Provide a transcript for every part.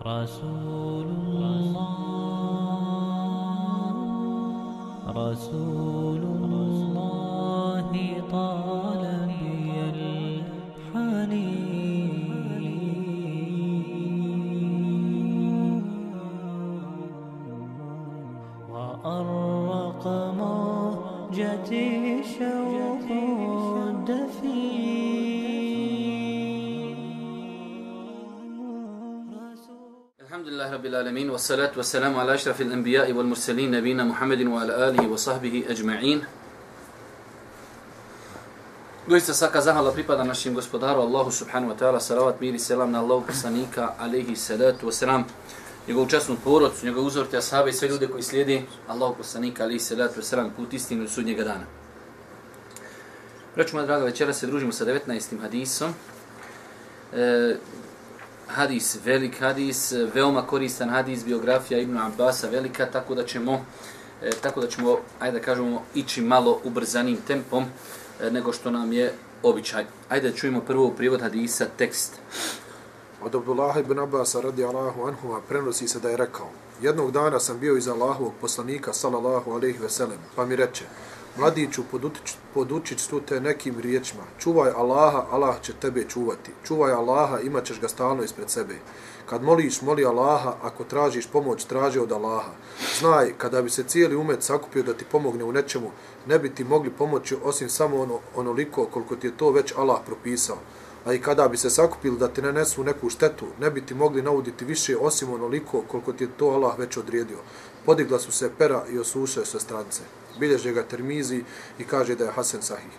رسول الله رسول الله طال العالمين والصلاة والسلام على أشرف الأنبياء والمرسلين نبينا محمد وعلى آله وصحبه أجمعين Doista svaka zahvala pripada našim gospodaru Allahu subhanahu wa ta'ala, salavat, mir i selam na Allahu poslanika, alaihi salatu wa salam, njegovu časnu porodcu, njegovu uzorte ashabe i sve ljude koji slijedi Allahu poslanika, alaihi salatu wa salam, put istinu i sudnjega dana. Reću moja draga, večera se družimo sa 19. hadisom. E, hadis, velik hadis, veoma koristan hadis, biografija Ibn Abbasa velika, tako da ćemo, e, tako da ćemo, ajde da kažemo, ići malo ubrzanim tempom e, nego što nam je običaj. Ajde da čujemo prvo privod hadisa, tekst. Od Abdullah ibn Abbas radi Allahu anhu prenosi se da je rekao Jednog dana sam bio iz Allahovog poslanika sallallahu alaihi veselem, pa mi reče Mladiću, podučić, podučić tu te nekim riječima. Čuvaj Allaha, Allah će tebe čuvati. Čuvaj Allaha, imat ćeš ga stalno ispred sebe. Kad moliš, moli Allaha, ako tražiš pomoć, traži od Allaha. Znaj, kada bi se cijeli umet sakupio da ti pomogne u nečemu, ne bi ti mogli pomoći osim samo ono, onoliko koliko ti je to već Allah propisao. A i kada bi se sakupili da ti ne nesu neku štetu, ne bi ti mogli nauditi više osim onoliko koliko ti je to Allah već odrijedio. Podigla su se pera i osuše se strance. Bilježe ga Tirmizi i kaže da je Hasan Sahih.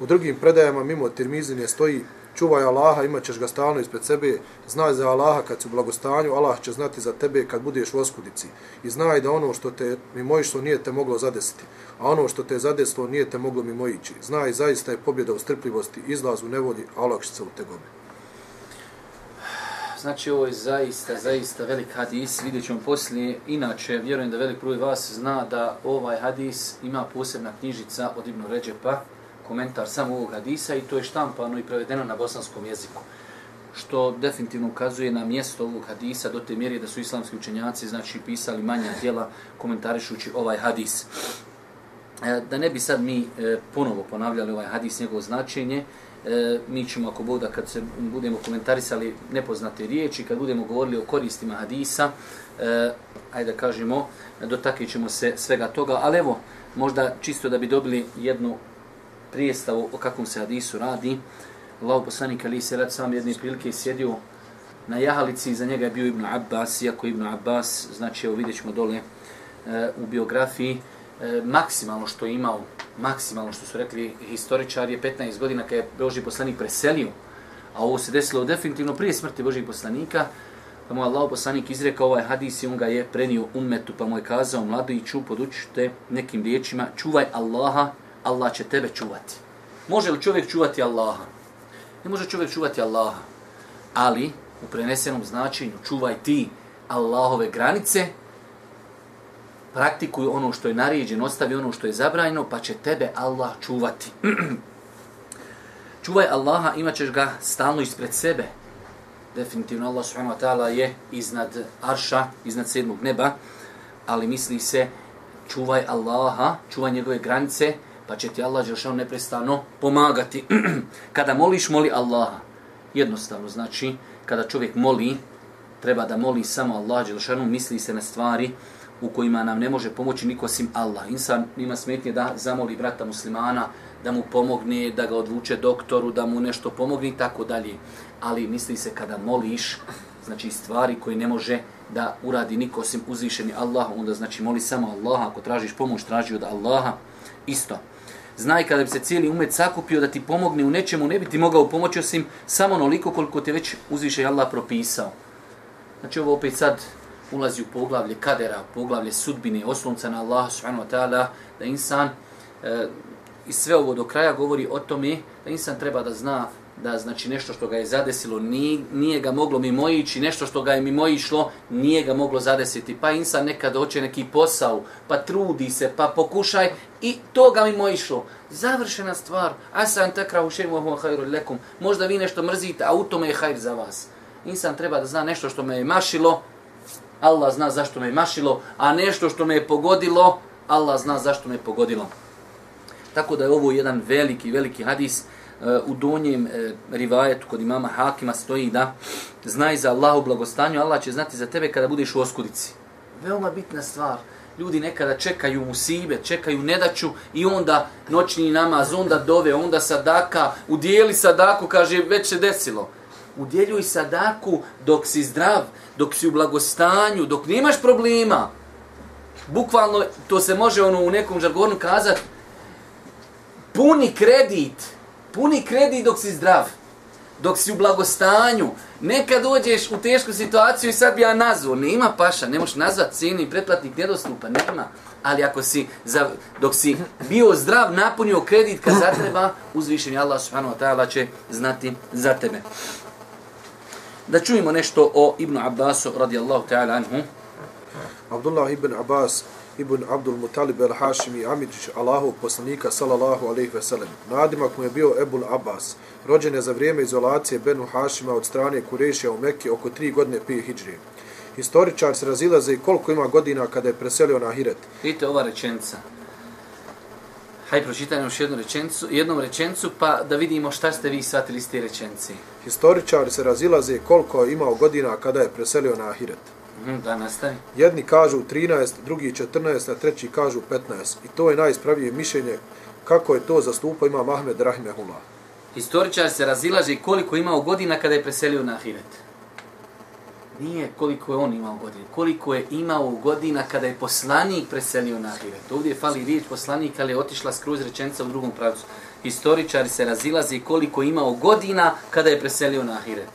U drugim predajama mimo Termizine stoji čuvaj Allaha, imat ćeš ga stalno ispred sebe, znaj za Allaha kad si u blagostanju, Allah će znati za tebe kad budeš u oskudici. I znaj da ono što te mimojišlo nije te moglo zadesiti, a ono što te je zadesilo nije te moglo mimojići. Znaj, zaista je pobjeda u strpljivosti, izlaz u nevolji, a olakšica u tegobi. Znači ovo je zaista, zaista velik hadis, vidjet ćemo poslije. Inače, vjerujem da velik broj vas zna da ovaj hadis ima posebna knjižica od Ibn Ređepa, komentar samo ovog hadisa i to je štampano i prevedeno na bosanskom jeziku. Što definitivno ukazuje na mjesto ovog hadisa do te mjere da su islamski učenjaci znači pisali manja djela komentarišući ovaj hadis. E, da ne bi sad mi e, ponovo ponavljali ovaj hadis, njegovo značenje, e, mi ćemo ako Bog da kad se budemo komentarisali nepoznate riječi, kad budemo govorili o koristima hadisa, e, ajde da kažemo, dotakit ćemo se svega toga, ali evo, možda čisto da bi dobili jednu prijestavu o kakvom se hadisu radi, Allah poslanik Ali se rad sam jedne prilike sjedio na jahalici, za njega je bio Ibn Abbas, iako Ibn Abbas, znači evo vidjet ćemo dole e, u biografiji, e, maksimalno što je imao, maksimalno što su rekli historičari je 15 godina kada je Boži poslanik preselio, a ovo se desilo definitivno prije smrti Božih poslanika, pa mu Allah poslanik izrekao ovaj hadis i on ga je prenio ummetu, pa mu je kazao mladiću, podučite nekim riječima, čuvaj Allaha, Allah će tebe čuvati. Može li čovjek čuvati Allaha? Ne može čovjek čuvati Allaha, ali u prenesenom značenju čuvaj ti Allahove granice, praktikuj ono što je naređeno, ostavi ono što je zabranjeno, pa će tebe Allah čuvati. čuvaj Allaha, imat ćeš ga stalno ispred sebe. Definitivno Allah subhanahu wa ta'ala je iznad arša, iznad sedmog neba, ali misli se čuvaj Allaha, čuvaj njegove granice, pa će ti Allah Đelšanu neprestano pomagati. kada moliš, moli Allaha. Jednostavno, znači, kada čovjek moli, treba da moli samo Allah Đelšanu, misli se na stvari u kojima nam ne može pomoći niko sim Allah. Insan ima smetnje da zamoli brata muslimana, da mu pomogne, da ga odvuče doktoru, da mu nešto pomogne i tako dalje. Ali misli se kada moliš, znači stvari koje ne može da uradi niko osim uzvišeni Allah, onda znači moli samo Allaha, ako tražiš pomoć, traži od Allaha, isto. Znaj kada bi se cijeli umet sakupio da ti pomogne u nečemu, ne bi ti mogao pomoći osim samo onoliko koliko te već uzviše Allah propisao. Znači ovo opet sad ulazi u poglavlje kadera, poglavlje sudbine, oslonca na Allah subhanahu wa ta'ala, da insan e, i sve ovo do kraja govori o tome da insan treba da zna da znači nešto što ga je zadesilo nije, nije ga moglo mimoići, nešto što ga je mimoišlo nije ga moglo zadesiti. Pa insan nekad hoće neki posao, pa trudi se, pa pokušaj i to ga mimoišlo. Završena stvar. Asan takra u šeimu ahu hajru lekum. Možda vi nešto mrzite, a u tome je hajr za vas. Insan treba da zna nešto što me je mašilo, Allah zna zašto me je mašilo, a nešto što me je pogodilo, Allah zna zašto me je pogodilo. Tako da je ovo jedan veliki, veliki hadis. E, u donjem e, rivajetu kod imama Hakima stoji da znaj za Allahu blagostanju, Allah će znati za tebe kada budeš u oskudici. Veoma bitna stvar. Ljudi nekada čekaju musibe, čekaju nedaću i onda noćni namaz, onda dove, onda sadaka, udijeli sadaku, kaže već se desilo. Udjeljuj sadaku dok si zdrav, dok si u blagostanju, dok nemaš problema. Bukvalno, to se može ono u nekom žargonu kazati, puni kredit, puni kredit dok si zdrav, dok si u blagostanju. Nekad dođeš u tešku situaciju i sad bi ja nazvao, nema paša, ne možeš nazvat cijeni pretplatnik nedostupa, nema. Ali ako si, za, dok si bio zdrav, napunio kredit kad zatreba, uzvišeni Allah subhanahu wa ta'ala će znati za tebe. Da čujemo nešto o Ibnu Abbasu radijallahu ta'ala anhu. Abdullah ibn Abbas ibn Abdul Mutalib el Hašimi Amidžić Allahov poslanika sallallahu alaihi ve sellem. Nadimak mu je bio Ebul Abbas, rođen je za vrijeme izolacije Benu Hašima od strane Kurešija u Mekke oko tri godine prije Hidžrije. Historičar se razilaze i koliko ima godina kada je preselio na Hiret. Vidite ova rečenica. Hajde, pročitajmo još jednu rečenicu, jednom rečenicu, pa da vidimo šta ste vi shvatili iz te rečenice. Historičari se razilaze koliko je imao godina kada je preselio na Hiret. Mhm, Da nastavi. Jedni kažu 13, drugi 14, a treći kažu 15. I to je najispravije mišljenje kako je to zastupao ima Mahmed Rahimehullah. Historičar se razilaže koliko je imao godina kada je preselio na Ahiret. Nije koliko je on imao godina, koliko je imao godina kada je poslanik preselio na Ahiret. Ovdje fali riječ poslanik, ali je otišla skroz rečenica u drugom pravcu. Historičari se razilaze koliko imao godina kada je preselio na Ahiret.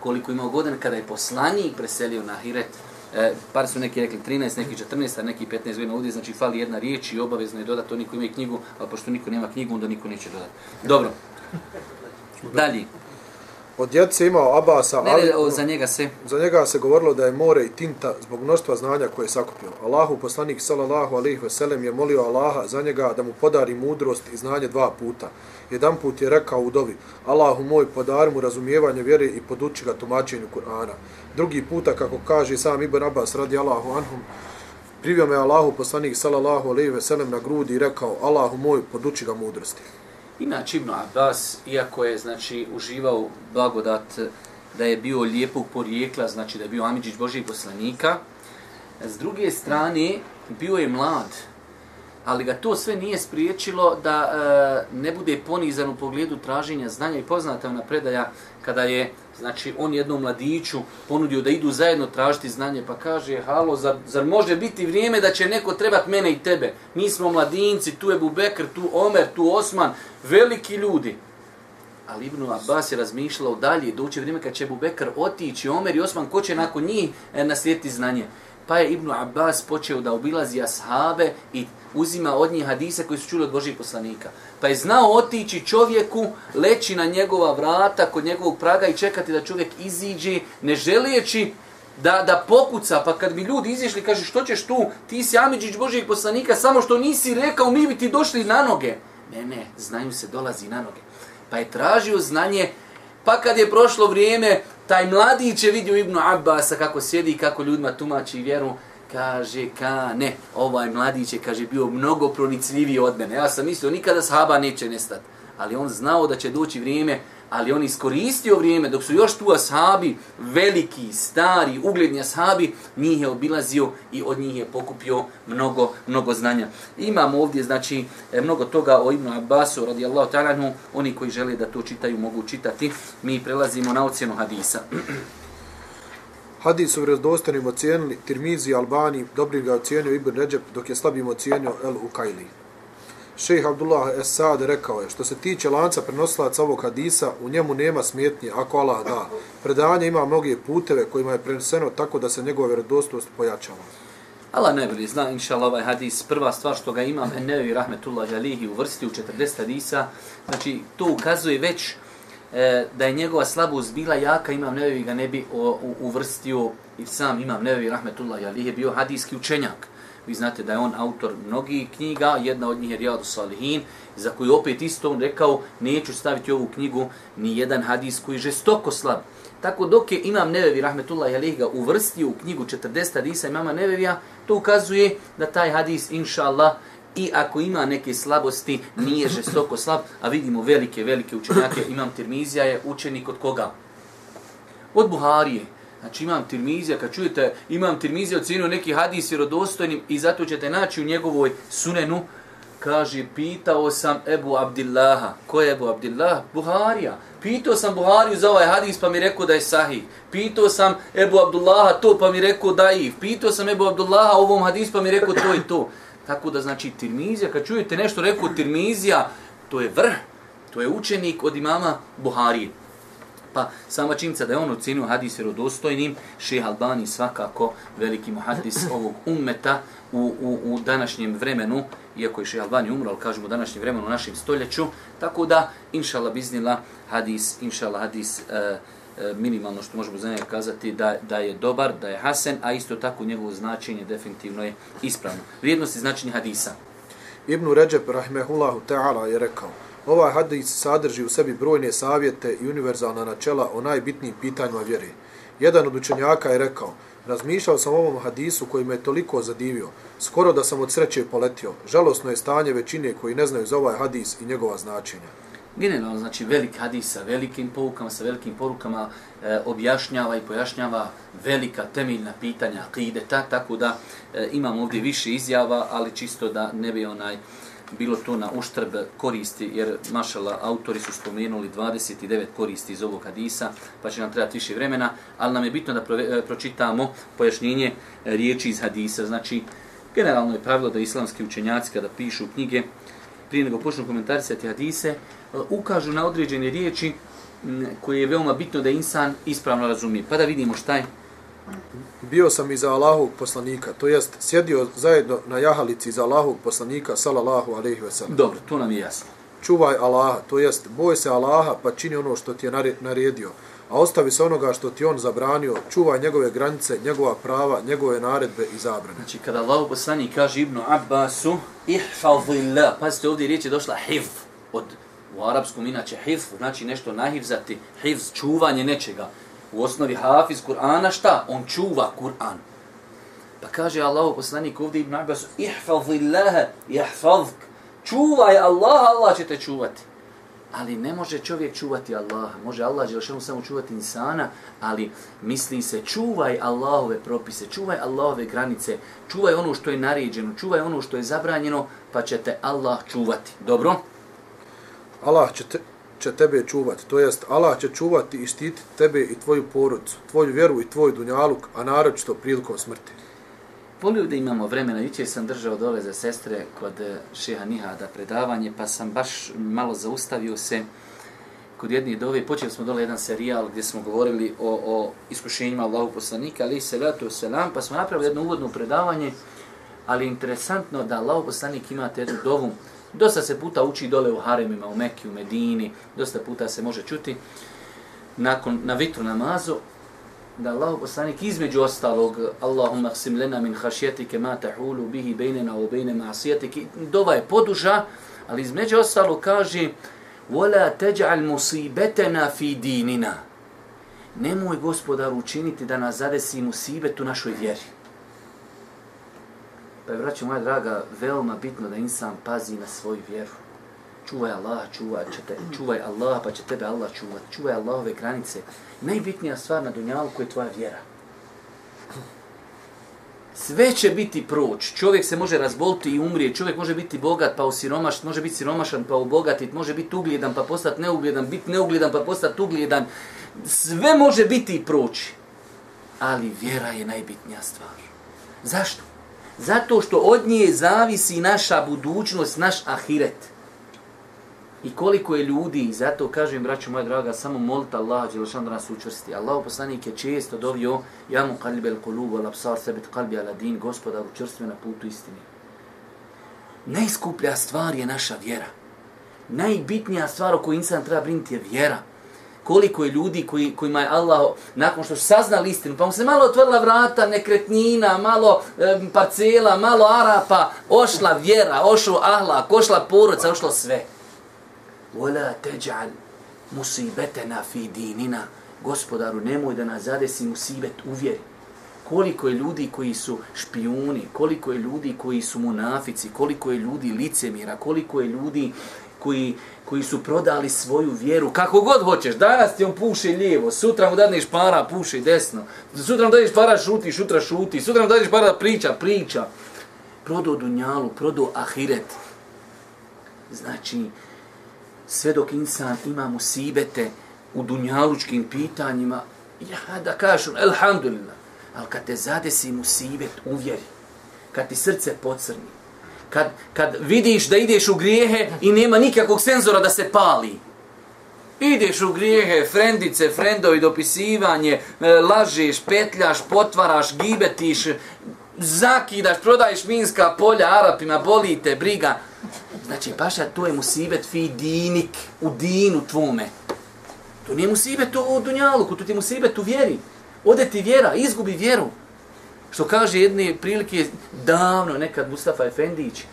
Koliko imao godina kada je poslanik preselio na Ahiret. E, par su neki rekli 13, neki 14, a neki 15 godina ovdje, znači fali jedna riječ i obavezno je dodati, oni niko ima i knjigu, ali pošto niko nema knjigu, onda niko neće dodati. Dobro. Dalje. Od djece imao Abasa, Ne, ali ne, o, za njega se. za njega se govorilo da je more i tinta zbog mnoštva znanja koje je sakupio. Allahu poslanik sallallahu alejhi ve sellem je molio Allaha za njega da mu podari mudrost i znanje dva puta. Jedan put je rekao u dovi, Allahu moj, podari mu razumijevanje vjere i poduči ga tumačenju Kur'ana. Drugi puta, kako kaže sam Ibn Abbas radi Allahu anhum, privio me Allahu poslanik sallallahu alejhi ve sellem na grudi i rekao, Allahu moj, poduči ga mudrosti. Inače Ibn Abbas, iako je znači uživao blagodat da je bio lijepog porijekla, znači da je bio Amidžić Božih poslanika, s druge strane bio je mlad, ali ga to sve nije spriječilo da e, ne bude ponizan u pogledu traženja znanja i poznata na predaja kada je znači on jednom mladiću ponudio da idu zajedno tražiti znanje pa kaže halo zar, zar može biti vrijeme da će neko trebat mene i tebe mi smo mladinci tu je Bubekr tu Omer tu Osman veliki ljudi Ali Ibn Abbas je razmišljao dalje, doće vrijeme kad će Bubekr otići, Omer i Osman, ko će nakon njih e, naslijediti znanje. Pa je Ibn Abbas počeo da obilazi ashabe i uzima od njih hadise koji su čuli od Božih poslanika. Pa je znao otići čovjeku, leći na njegova vrata kod njegovog praga i čekati da čovjek iziđe, ne želijeći da, da pokuca, pa kad bi ljudi izišli, kaže što ćeš tu, ti si Amidžić Božijeg poslanika, samo što nisi rekao, mi bi ti došli na noge. Ne, ne, znaju se, dolazi na noge. Pa je tražio znanje, pa kad je prošlo vrijeme, taj mladić je vidio Ibnu Abbasa kako sjedi i kako ljudima tumači vjeru, kaže, ka, ne, ovaj mladić je, kaže, bio mnogo pronicljiviji od mene. Ja sam mislio, nikada sahaba neće nestati. Ali on znao da će doći vrijeme, ali on iskoristio vrijeme, dok su još tu ashabi, veliki, stari, ugledni ashabi, njih je obilazio i od njih je pokupio mnogo, mnogo znanja. Imamo ovdje, znači, e, mnogo toga o Ibnu Abbasu, radijallahu ta'ala, oni koji žele da to čitaju, mogu čitati. Mi prelazimo na ocjenu hadisa. Hadis su vjerodostojnim ocijenili Tirmizi, Albani, dobrim ga ocijenio Ibn Ređep, dok je slabim ocijenio El Ukajli. Šejh Abdullah Es Saad rekao je, što se tiče lanca prenosilaca ovog hadisa, u njemu nema smetnje, ako Allah da. Predanje ima mnoge puteve kojima je preneseno tako da se njegova vjerodostojnost pojačava. Allah najbolje zna, inša Allah, ovaj hadis, prva stvar što ga imam, Ennevi Rahmetullahi Rahmetullah uvrsti u 40 hadisa, znači to ukazuje već e, da je njegova slabost bila jaka, imam Nevevi ga ne bi o, u, uvrstio i sam imam Nevevi Rahmetullah Jalihi je bio hadijski učenjak. Vi znate da je on autor mnogih knjiga, jedna od njih je Rijadu Salihin, za koju opet isto on rekao, neću staviti ovu knjigu ni jedan hadis koji je žestoko slab. Tako dok je Imam Nevevi, rahmetullahi alih, ga uvrstio u knjigu 40 hadisa Imama Nevevija, to ukazuje da taj hadis, inša Allah, i ako ima neke slabosti, nije žestoko slab, a vidimo velike, velike učenjake. Imam Tirmizija je učenik od koga? Od Buharije. Znači imam Tirmizija, kad čujete imam Tirmizija ocjenio neki hadis vjerodostojnim i zato ćete naći u njegovoj sunenu, kaže, pitao sam Ebu Abdillaha. Ko je Ebu Abdillah? Buharija. Pitao sam Buhariju za ovaj hadis pa mi rekao da je sahih. Pitao sam Ebu Abdullaha to pa mi rekao da je. Pitao sam Ebu Abdullaha ovom hadis pa mi rekao to i to. Tako da znači Tirmizija, kad čujete nešto rekao Tirmizija, to je vrh, to je učenik od imama Buharije. Pa sama činjenica da je on ocenio hadis vjerodostojnim, šeha Albani svakako veliki muhadis ovog ummeta u, u, u današnjem vremenu, iako je šeha Albani umro, ali kažemo u današnjem vremenu u našem stoljeću, tako da, inšala biznila, hadis, inšala hadis, e, e, minimalno što možemo za njega kazati da, da je dobar, da je hasen, a isto tako njegovo značenje definitivno je ispravno. Vrijednost i značenje hadisa. Ibn Ređep, rahmehullahu ta'ala, je rekao, Ovaj hadis sadrži u sebi brojne savjete i univerzalna načela o najbitnijim pitanjima vjere. Jedan od učenjaka je rekao, razmišljao sam o ovom hadisu koji me je toliko zadivio, skoro da sam od sreće poletio. Žalosno je stanje većine koji ne znaju za ovaj hadis i njegova značenja. Generalno, znači velik hadis sa velikim poukama, sa velikim porukama e, objašnjava i pojašnjava velika temeljna pitanja akideta, tako da e, imam ovdje više izjava, ali čisto da ne bi onaj bilo to na uštrb koristi, jer mašala autori su spomenuli 29 koristi iz ovog hadisa, pa će nam trebati više vremena, ali nam je bitno da pro, e, pročitamo pojašnjenje e, riječi iz hadisa. Znači, generalno je pravilo da islamski učenjaci kada pišu knjige, prije nego počnu komentarisati hadise, e, ukažu na određene riječi koje je veoma bitno da insan ispravno razumije. Pa da vidimo šta je bio sam iza Allahovog poslanika, to jest sjedio zajedno na jahalici iza Allahovog poslanika, salallahu alaihi ve sellem. Dobro, to nam je jasno. Čuvaj Allaha, to jest boj se Allaha pa čini ono što ti je naredio, a ostavi se onoga što ti on zabranio, čuvaj njegove granice, njegova prava, njegove naredbe i zabrane. Znači, kada Allahov poslanik kaže Ibnu Abbasu, ihfazillah, pazite, ovdje riječ je došla hiv, od, u arapskom inače hiv, znači nešto nahivzati, hiv, čuvanje nečega u osnovi hafiz Kur'ana, šta? On čuva Kur'an. Pa kaže Allahu poslanik ovdje Ibn Abbas, ihfazillaha, ihfazk. Čuvaj Allah, Allah će te čuvati. Ali ne može čovjek čuvati Allaha. Može Allah Đelšanu samo čuvati insana, ali misli se čuvaj Allahove propise, čuvaj Allahove granice, čuvaj ono što je naređeno, čuvaj ono što je zabranjeno, pa će te Allah čuvati. Dobro? Allah će te, će tebe čuvati. To jest, Allah će čuvati i štiti tebe i tvoju porodicu, tvoju vjeru i tvoj dunjaluk, a naročito prilikom smrti. Volio da imamo vremena, jučer sam držao dole za sestre kod eh, Šeha Nihada predavanje, pa sam baš malo zaustavio se kod jedne dove. Počeli smo dole jedan serijal gdje smo govorili o, o iskušenjima Allahu poslanika, ali se ratu selam, pa smo napravili jedno uvodno predavanje, ali interesantno da Allahu poslanik imate jednu dovu Dosta se puta uči dole u haremima, u Mekiju, u Medini, dosta puta se može čuti nakon, na vitru namazu, da Allah poslanik između ostalog Allahumma qsim lana min khashyatika ma tahulu bihi baynana wa bayna ma'siyatik dova je poduža ali između ostalog kaže wala taj'al musibatana fi dinina. Nemoj gospodaru učiniti da nas zadesi musibet u našoj vjeri. Pa je, braćo moja draga, veoma bitno da insan pazi na svoju vjeru. Čuvaj Allah, čuvaj, će te, čuvaj Allah, pa će tebe Allah čuvat. Čuvaj Allahove granice. Najbitnija stvar na dunjalku je tvoja vjera. Sve će biti proć. Čovjek se može razboliti i umrije. Čovjek može biti bogat pa osiromašan, može biti siromašan pa obogatit, može biti ugljedan pa postati neugljedan, biti neugljedan pa postati ugljedan. Sve može biti i proći. Ali vjera je najbitnija stvar. Zašto? Zato što od nje zavisi naša budućnost, naš ahiret. I koliko je ljudi, zato kažem, braću moja draga, samo molite Allah, Đelšan da nas učvrsti. Allah poslanik je često dovio, ja mu kalbi al kulubu, al absar, sebet kalbi al adin, gospodar, učvrstve na putu istini. Najskuplja stvar je naša vjera. Najbitnija stvar o kojoj insan treba brinuti je vjera koliko je ljudi koji, kojima je Allah, nakon što su saznali istinu, pa mu se malo otvorila vrata nekretnina, malo e, parcela, malo arapa, ošla vjera, ošlo ahlak, ošla porodca, ošlo sve. Vola teđal musibetena fi dinina. Gospodaru, nemoj da nas zadesi musibet u vjeri. Koliko je ljudi koji su špijuni, koliko je ljudi koji su munafici, koliko je ljudi licemira, koliko je ljudi koji, koji su prodali svoju vjeru, kako god hoćeš, danas ti on puše lijevo, sutra mu dadneš para, puše desno, sutra mu dadneš para, šuti, sutra šuti, sutra mu dadneš para, priča, priča. Prodo dunjalu, prodo ahiret. Znači, sve dok insan ima musibete u dunjalučkim pitanjima, ja da kažem, elhamdulillah, ali kad te zadesi musibet uvjeri, kad ti srce pocrni, kad, kad vidiš da ideš u grijehe i nema nikakvog senzora da se pali, Ideš u grijehe, frendice, frendovi, dopisivanje, e, lažeš, petljaš, potvaraš, gibetiš, zakidaš, prodaješ minska polja Arapima, bolite, briga. Znači, paša, to je musibet fi dinik, u dinu tvome. To nije musibet u dunjaluku, to ti je musibet u vjeri. Ode ti vjera, izgubi vjeru. Što kaže jedne prilike davno, nekad Mustafa Efendić,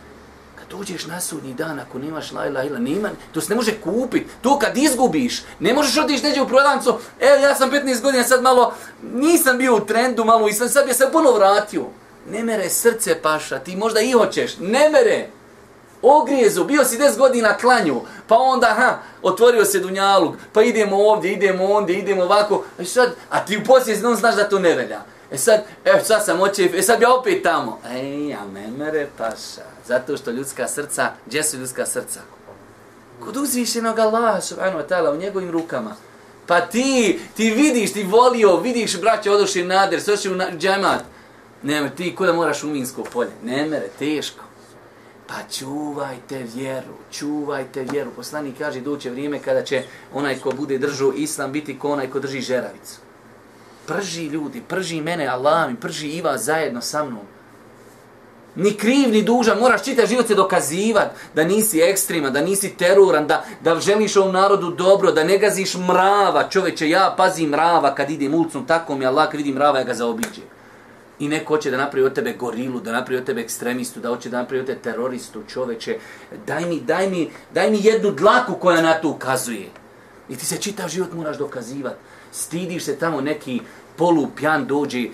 kad dođeš na sudnji dan, ako nemaš la ila ila, nema, to se ne može kupiti. To kad izgubiš, ne možeš otići neđe u prodavnicu, evo ja sam 15 godina, sad malo, nisam bio u trendu, malo i sam sad je se puno vratio. Ne mere srce paša, ti možda i hoćeš, ne mere. Ogrijezu, bio si 10 godina klanju, pa onda, ha, otvorio se dunjalug, pa idemo ovdje, idemo ondje, idemo ovako, a, sad, a ti u posljednom znaš da to ne velja. E sad, e sad sam očev, e sad ja opet tamo. Ej, a ne mere paša. Zato što ljudska srca, gdje su ljudska srca? Kod uzvišenog Allaha, subhanahu wa ta'ala, u njegovim rukama. Pa ti, ti vidiš, ti volio, vidiš braće odošli nader, soši u na, džemat. Ne, ti kuda moraš u Minsko polje? Ne mere, teško. Pa čuvajte vjeru, čuvajte vjeru. Poslani kaže, doće vrijeme kada će onaj ko bude držao islam biti ko onaj ko drži žeravicu prži ljudi, prži mene, Allah mi, prži i vas zajedno sa mnom. Ni kriv, ni dužan, moraš čitav život se dokazivat da nisi ekstrema, da nisi teroran, da, da želiš ovom narodu dobro, da ne gaziš mrava. Čoveče, ja pazim mrava kad idem ulicom, tako mi Allah kad vidim mrava, ja ga zaobiđem. I neko hoće da napravi od tebe gorilu, da napravi od tebe ekstremistu, da hoće da napravi od tebe teroristu, čoveče. Daj mi, daj mi, daj mi jednu dlaku koja na to ukazuje. I ti se čitav život moraš dokazivati stidiš se tamo neki polupjan dođe,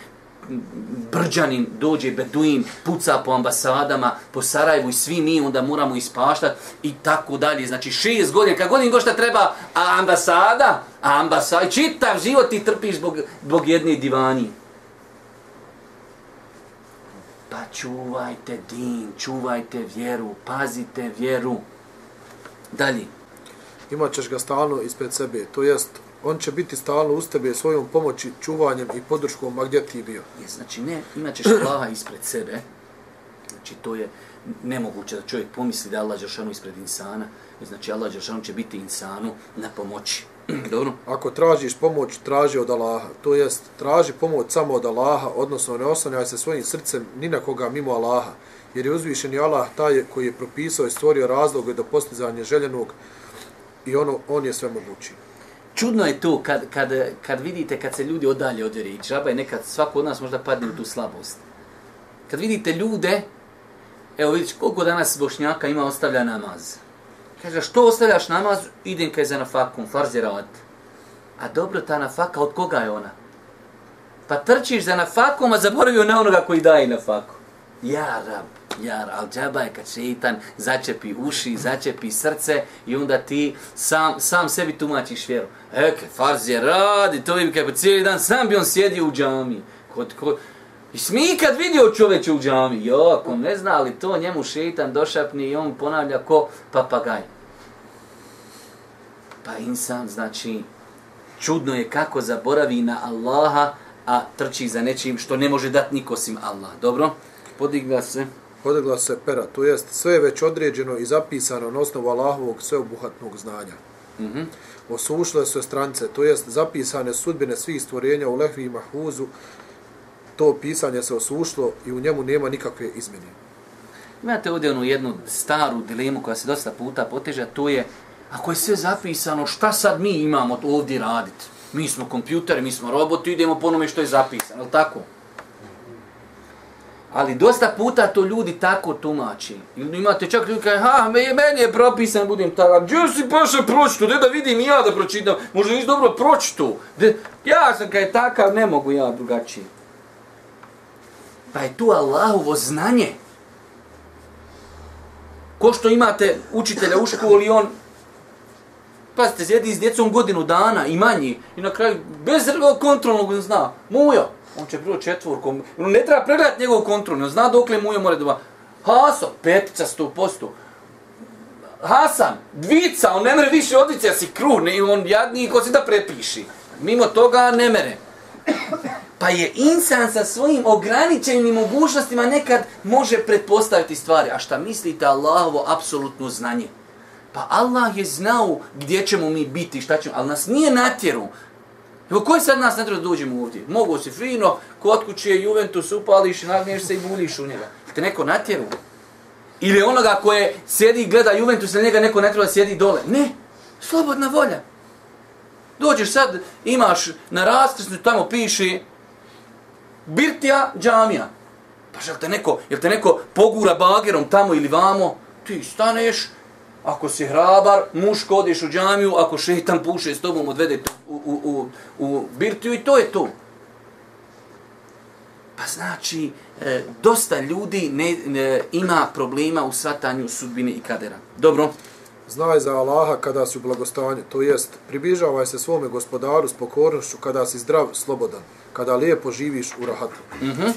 brđanin dođe, beduin, puca po ambasadama, po Sarajevu i svi mi onda moramo ispaštati i tako dalje. Znači šest godina, kad godin gošta treba, a ambasada, a ambasada, čitav život ti trpiš zbog, zbog jedne divani. Pa čuvajte din, čuvajte vjeru, pazite vjeru. Dalje. Imaćeš ga stalno ispred sebe, to jest on će biti stalno uz tebe svojom pomoći, čuvanjem i podrškom, a gdje ti bio? Je, znači, ne, imat ćeš Allaha ispred sebe. Znači, to je nemoguće da čovjek pomisli da je Allah Đeršanu ispred insana. Znači, Allah Đeršanu će biti insanu na pomoći. Dobro? Ako tražiš pomoć, traži od Allaha. To jest, traži pomoć samo od Allaha, odnosno ne oslanjaj se svojim srcem ni na koga mimo Allaha. Jer je uzvišeni Allah taj koji je propisao i stvorio razloge do postizanja željenog i ono, on je sve mogući čudno je to kad, kad, kad vidite kad se ljudi odalje od vjere. I džaba je nekad, svako od nas možda padne u tu slabost. Kad vidite ljude, evo vidiš koliko danas bošnjaka ima ostavlja namaz. Kaže, što ostavljaš namaz? Idem kaj za nafakom, farz je rad. A dobro, ta nafaka, od koga je ona? Pa trčiš za nafakom, a zaboravio na onoga koji daje nafaku. Ja, rab, ja, al džaba je kad šeitan začepi uši, začepi srce i onda ti sam, sam sebi tumačiš vjeru. Eke, farz je radi, to bi kao cijeli dan, sam bi on sjedio u džami. Kod, kod, I smi kad vidio čoveče u džami, jo, ako ne zna ali to, njemu šeitan došapni i on ponavlja ko papagaj. Pa insan, znači, čudno je kako zaboravi na Allaha, a trči za nečim što ne može dati nikosim Allah. Dobro? Podigla se. Podigla se pera, to jest sve je već određeno i zapisano na osnovu Allahovog sveobuhatnog znanja. Mhm. Mm Osušle su strance, to jest zapisane sudbine svih stvorenja u lehvi i mahvuzu, to pisanje se osušlo i u njemu nema nikakve izmjene. Imate ovdje onu jednu staru dilemu koja se dosta puta poteže, to je Ako je sve zapisano, šta sad mi imamo ovdje raditi? Mi smo kompjuteri, mi smo roboti, idemo po onome što je zapisano, je tako? Ali dosta puta to ljudi tako tumači. Ili imate čak ljudi kaže, ha, me- meni je propisan, budem tako. Gdje si paša pročito? Gdje da vidim i ja da pročitam? Možda nisi dobro pročitu. De, Ja sam kaj takav, ne mogu ja drugačije. Pa je tu Allahovo znanje. Ko što imate učitelja u školi, on Pazite, sjedi s djecom godinu dana i manji i na kraju bez kontrolnog zna. Mujo, on će prvo četvorkom, on ne treba pregledati njegov kontrolni, on zna dokle Mujo mora da Haso, petica, sto posto. Hasan, dvica, on ne mere više odvice, ja si kruh, ne, on jadni ko se da prepiši. Mimo toga ne mere. Pa je insan sa svojim ograničenim mogućnostima nekad može pretpostaviti stvari. A šta mislite Allahovo apsolutno znanje? Pa Allah je znao gdje ćemo mi biti, šta ćemo, ali nas nije natjeru. Evo, koji sad nas natjeru da dođemo ovdje? Mogu si fino, kod kuće Juventus upališ, nagneš se i buljiš u njega. Te neko natjeru? Ili onoga koje sjedi i gleda Juventus, ili njega neko ne treba sjedi dole? Ne, slobodna volja. Dođeš sad, imaš na raskrsnu, tamo piše Birtija džamija. Pa jel te neko, jel te neko pogura bagerom tamo ili vamo? Ti staneš, ako si hrabar, muško odeš u džamiju, ako šetan puše s tobom, odvede u, u, u, u birtiju i to je to. Pa znači, e, dosta ljudi ne, ne, ima problema u svatanju sudbine i kadera. Dobro, Znaj za Allaha kada si u blagostanju, to jest, približavaj se svome gospodaru s pokornošću kada si zdrav, slobodan, kada lijepo živiš u rahatu. mhm,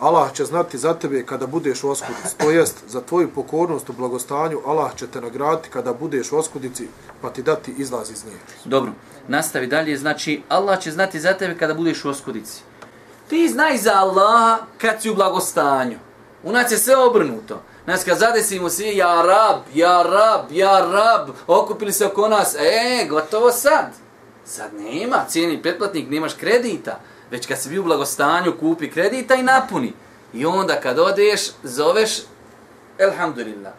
Allah će znati za tebe kada budeš u oskudici, to jest, za tvoju pokornost u blagostanju, Allah će te nagraditi kada budeš u oskudici, pa ti dati izlaz iz nje. Dobro, nastavi dalje. Znači, Allah će znati za tebe kada budeš u oskudici. Ti znaj za Allaha kad si u blagostanju. U nas je sve obrnuto. Nas kad zadesimo svi, ja rab, ja rab, ja rab, okupili se oko nas, e, gotovo sad. Sad nema, cijeni pretplatnik, nemaš kredita. Već kad si bio u blagostanju, kupi kredita i napuni. I onda kad odeš, zoveš, elhamdulillah.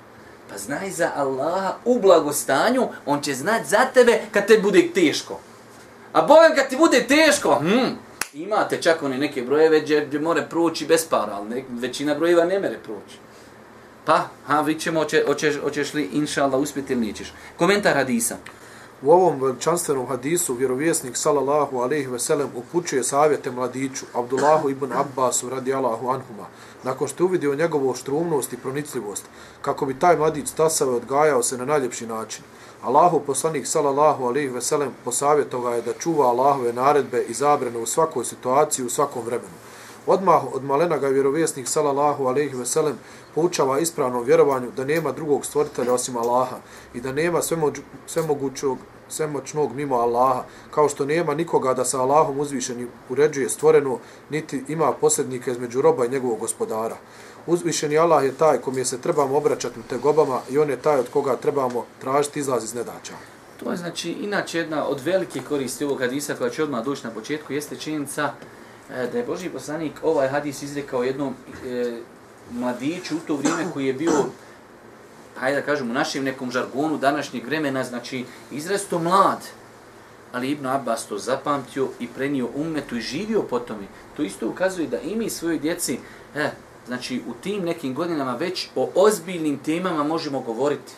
Pa znaj za Allaha u blagostanju, on će znat za tebe kad te bude teško. A bojem kad ti bude teško, hm, imate čak one neke brojeve gdje, gdje more proći bez para, ali ne, većina brojeva ne mere proći. Pa, ha, vidit ćemo, hoće, hoćeš, hoćeš li, inša Allah, uspjeti ili nećeš. Komentar hadisa. U ovom veličanstvenom hadisu vjerovjesnik sallallahu alejhi ve sellem upućuje savjete mladiću Abdullahu ibn Abbasu radijallahu anhuma nakon što je uvidio njegovu oštrumnost i pronicljivost kako bi taj mladić stasao i odgajao se na najljepši način. Allahu poslanik sallallahu alejhi ve sellem posavjetovao je da čuva Allahove naredbe i zabrane u svakoj situaciji u svakom vremenu. Odmah od malena ga vjerovjesnik sallallahu alejhi ve sellem poučava ispravnom vjerovanju da nema drugog stvoritelja osim Allaha i da nema svemoć, svemogućog svemoćnog mimo Allaha, kao što nema nikoga da sa Allahom uzvišeni uređuje stvoreno, niti ima posljednika između roba i njegovog gospodara. Uzvišeni Allah je taj kom je se trebamo obraćati u tegobama i on je taj od koga trebamo tražiti izlaz iz nedača. To je znači inače jedna od velike koristi ovog hadisa koja će odmah doći na početku jeste činjenica e, da je Boži poslanik ovaj hadis izrekao jednom e, mladiću u to vrijeme koji je bio hajde da kažem u našem nekom žargonu današnjeg vremena znači izrasto mlad ali Ibn Abbas to zapamtio i prenio umetu i živio po tome. To isto ukazuje da i mi svojoj djeci, eh, znači u tim nekim godinama već o ozbiljnim temama možemo govoriti.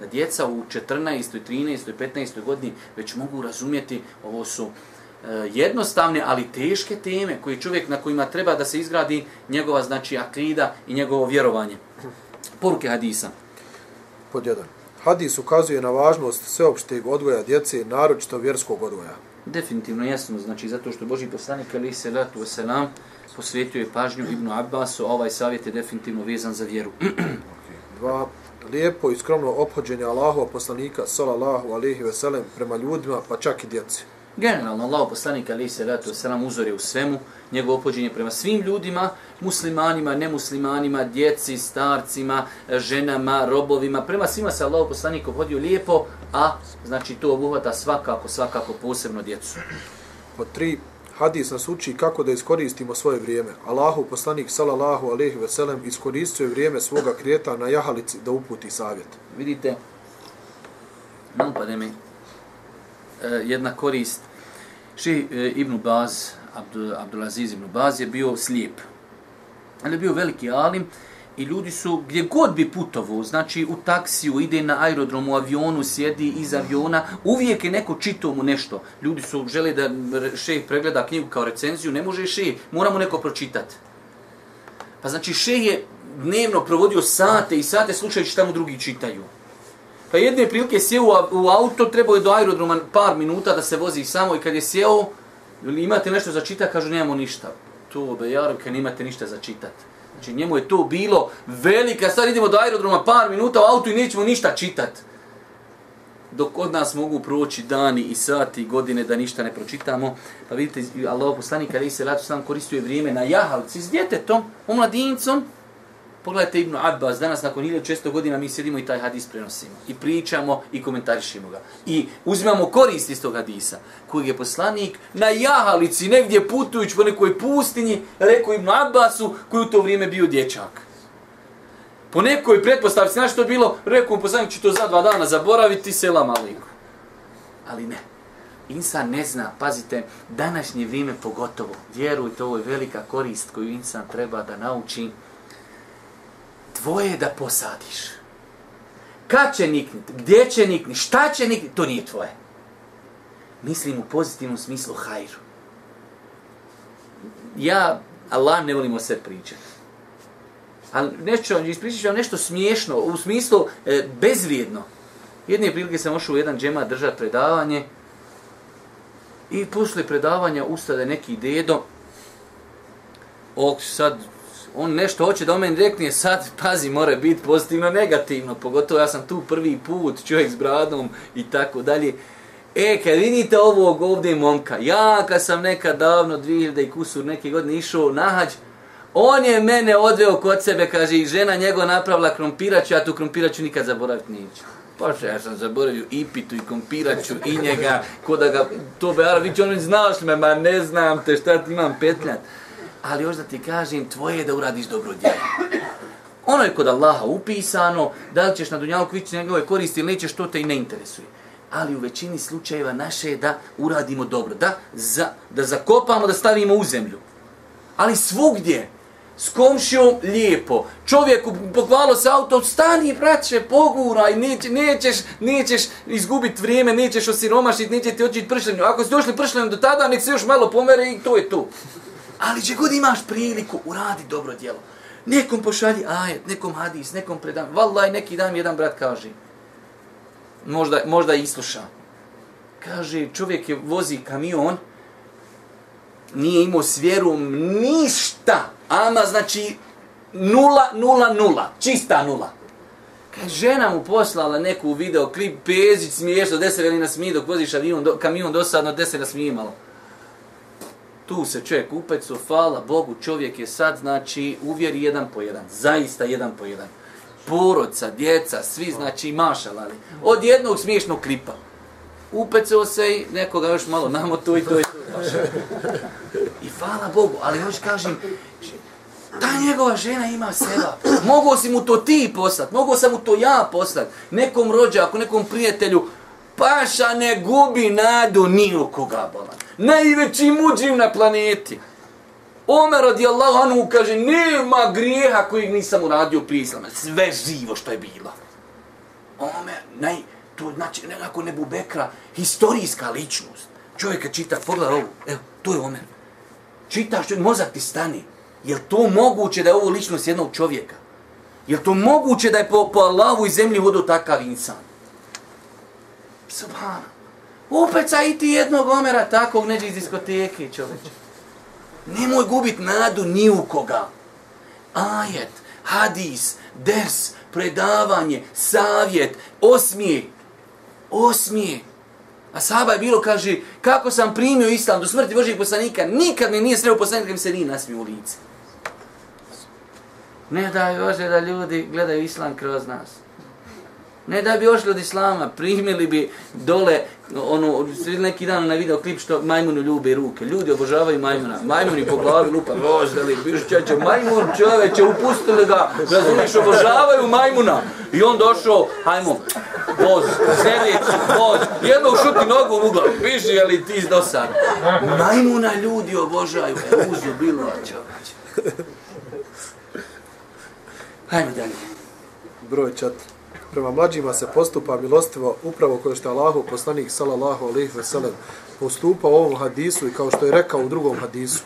Da djeca u 14. 13. 15. godini već mogu razumjeti ovo su jednostavne, ali teške teme koje čovjek na kojima treba da se izgradi njegova znači akida i njegovo vjerovanje. Poruke hadisa. Pod jedan. Hadis ukazuje na važnost sveopšteg odgoja djece, naročito vjerskog odgoja. Definitivno jasno, znači zato što Boži poslanik ali se ratu wasalam posvetio je pažnju Ibnu Abbasu, a ovaj savjet je definitivno vezan za vjeru. Dva, lijepo i skromno ophođenje Allahova poslanika, salallahu alihi veselem, prema ljudima, pa čak i djeci. Generalno, Allah poslanik ali se ratu wasalam uzor je u svemu, njegovo opođenje prema svim ljudima, muslimanima, nemuslimanima, djeci, starcima, ženama, robovima, prema svima se Allah poslanik obhodio lijepo, a znači to obuhvata svakako, svakako posebno djecu. Pod tri, hadis nas uči kako da iskoristimo svoje vrijeme. Allahu poslanik, salallahu alihi veselem, iskoristio je vrijeme svoga krijeta na jahalici da uputi savjet. Vidite, Ne upade mi e, E, jedna korist. Ši e, Ibn Baz, Abdul, Abdulaziz Ibn Baz je bio slijep. Ali je bio veliki alim i ljudi su gdje god bi putovo, znači u taksiju, ide na aerodrom, u avionu, sjedi iz aviona, uvijek je neko čitao mu nešto. Ljudi su želi da šejh pregleda knjigu kao recenziju, ne može šejh, moramo neko pročitati. Pa znači šejh je dnevno provodio sate i sate slušajući šta mu drugi čitaju. Pa jedne prilike sjeo u auto, trebao je do aerodroma par minuta da se vozi samo i kad je sjeo, imate nešto za čitati, kažu nemamo ništa. To be kad nemate ništa za čitati. Znači njemu je to bilo velika stvar, idemo do aerodroma par minuta u auto i nećemo ništa čitati. Dok od nas mogu proći dani i sati i godine da ništa ne pročitamo. Pa vidite, Allah poslanik ali se ratu sam koristio je vrijeme na jahalci s djetetom, omladincom, Pogledajte Ibnu Abbas, danas nakon 1600 godina mi sjedimo i taj hadis prenosimo. I pričamo i komentarišimo ga. I uzimamo korist iz tog hadisa, koji je poslanik na jahalici, negdje putujući po nekoj pustinji, rekao Ibnu Abbasu, koji u to vrijeme bio dječak. Po nekoj pretpostavci, znaš što je bilo, rekao mu poslanik, ću to za dva dana zaboraviti, selam aliku. Ali ne. Insan ne zna, pazite, današnje vrijeme pogotovo, vjerujte, ovo je velika korist koju insan treba da nauči, tvoje da posadiš. Kad će nikniti, gdje će nikniti, šta će nikniti, to nije tvoje. Mislim u pozitivnom smislu hajru. Ja, Allah, ne volimo sve pričati. Ali nešto, ispričat vam nešto smiješno, u smislu e, bezvrijedno. Jedne prilike sam ošao u jedan džema držati predavanje i posle predavanja ustade neki dedo, ok, sad on nešto hoće da o meni rekne, sad, pazi, mora biti pozitivno, negativno, pogotovo ja sam tu prvi put, čovjek s bradom i tako dalje. E, kad vidite ovog ovdje momka, ja kad sam nekad davno, 2000 i kusur neke godine išao na hađ, on je mene odveo kod sebe, kaže, i žena njegova napravila krompiraću, ja tu krompiraću nikad zaboraviti neću. Pa što ja sam zaboravio i pitu i kompiraću i njega, ko da ga, to be, Aravić, on znaš me, ma ne znam te, šta ti imam petljat ali još da ti kažem, tvoje je da uradiš dobro djelo. Ono je kod Allaha upisano, da li ćeš na dunjalku ići njegove koristi ili nećeš, to te i ne interesuje. Ali u većini slučajeva naše je da uradimo dobro, da, za, da zakopamo, da stavimo u zemlju. Ali svugdje, s komšijom lijepo, čovjeku pokvalo se auto, stani, braće, poguraj, neće, nećeš, nećeš izgubiti vrijeme, nećeš osiromašit, neće ti očit pršljenju. Ako si došli pršljenju do tada, nek se još malo pomere i to je to. Ali će god imaš priliku, uradi dobro djelo. Nekom pošalji ajet, nekom hadis, nekom predam. Vallaj, neki dan jedan brat kaže, možda, možda i sluša. Kaže, čovjek je vozi kamion, nije imao s vjerom ništa. Ama znači nula, nula, nula. Čista nula. Kaj žena mu poslala neku video, klip, pezić, smiješno, deset velina smije dok voziš avion, do, kamion dosadno, deset na smije malo tu se čovjek upecu, hvala Bogu, čovjek je sad, znači, uvjeri jedan po jedan, zaista jedan po jedan. Porodca, djeca, svi, znači, mašalali. Od jednog smiješnog klipa. Upecao se i nekoga još malo namo to i to i I hvala Bogu, ali još kažem, ta njegova žena ima seba. Mogu si mu to ti poslat, mogu sam mu to ja poslat. Nekom rođaku, nekom prijatelju, paša ne gubi nadu ni u koga bolan najveći muđim na planeti. Omer radijallahu anhu kaže, nema grijeha kojeg nisam uradio prije islama. Sve živo što je bilo. Omer, naj, to znači nekako nebu Bekra, historijska ličnost. Čovjeka čita, pogledaj ovo, evo, to je Omer. Čitaš, mozak ti stani. Je to moguće da je ovo ličnost jednog čovjeka? Je to moguće da je po, po Allahu i zemlji vodu takav insan? Subhana. Upeca i ti jednog omera takvog neđe iz diskoteke, čoveče. Nemoj gubit nadu ni u koga. Ajet, hadis, ders, predavanje, savjet, osmije. Osmije. A sahaba je bilo, kaže, kako sam primio islam do smrti Božih poslanika, nikad mi nije sreo poslanika, mi se nije nasmio u lice. Ne daj Bože da ljudi gledaju islam kroz nas. Ne da bi ošli od islama, primili bi dole, ono, neki dan na video klip što majmunu ljube ruke. Ljudi obožavaju majmuna. Majmuni po glavi lupa, roždeli, biš čeće, majmun čoveče, upustili ga, razumiješ, obožavaju majmuna. I on došao, hajmo, voz, sljedeći voz, jedno šuti nogu u uglavu, piši, ali ti iz dosada. Majmuna ljudi obožaju, uzu bilo, čovječ. Hajmo dalje. Broj 4. Prema mlađima se postupa milostivo upravo koje što je Allahu poslanik sallallahu alejhi ve sellem postupa u ovom hadisu i kao što je rekao u drugom hadisu.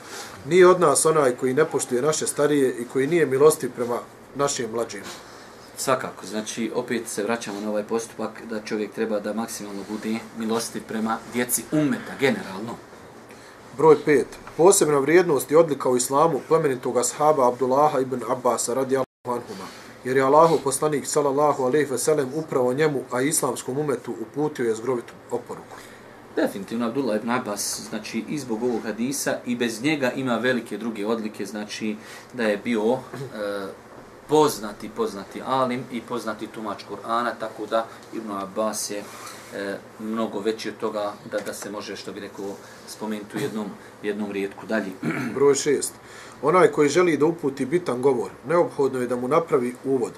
Nije od nas onaj koji ne poštuje naše starije i koji nije milostiv prema našim mlađima. Svakako, znači opet se vraćamo na ovaj postupak da čovjek treba da maksimalno bude milostiv prema djeci umeta, generalno. Broj 5. Posebna vrijednost i odlika u islamu plemenitog ashaba Abdullaha ibn Abbasa radijallahu anhuma. Jer je Allahu poslanik sallallahu alejhi ve sellem upravo njemu, a islamskom umetu uputio je zgrovitu oporuku. Definitivno Abdullah ibn Abbas, znači i zbog ovog hadisa i bez njega ima velike druge odlike, znači da je bio e, poznati, poznati alim i poznati tumač Kur'ana, tako da Ibn Abbas je e, mnogo veći od toga da da se može, što bi rekao, spomenuti u jednom, jednom rijetku dalje. Broj 6. Onaj koji želi da uputi bitan govor, neophodno je da mu napravi uvod,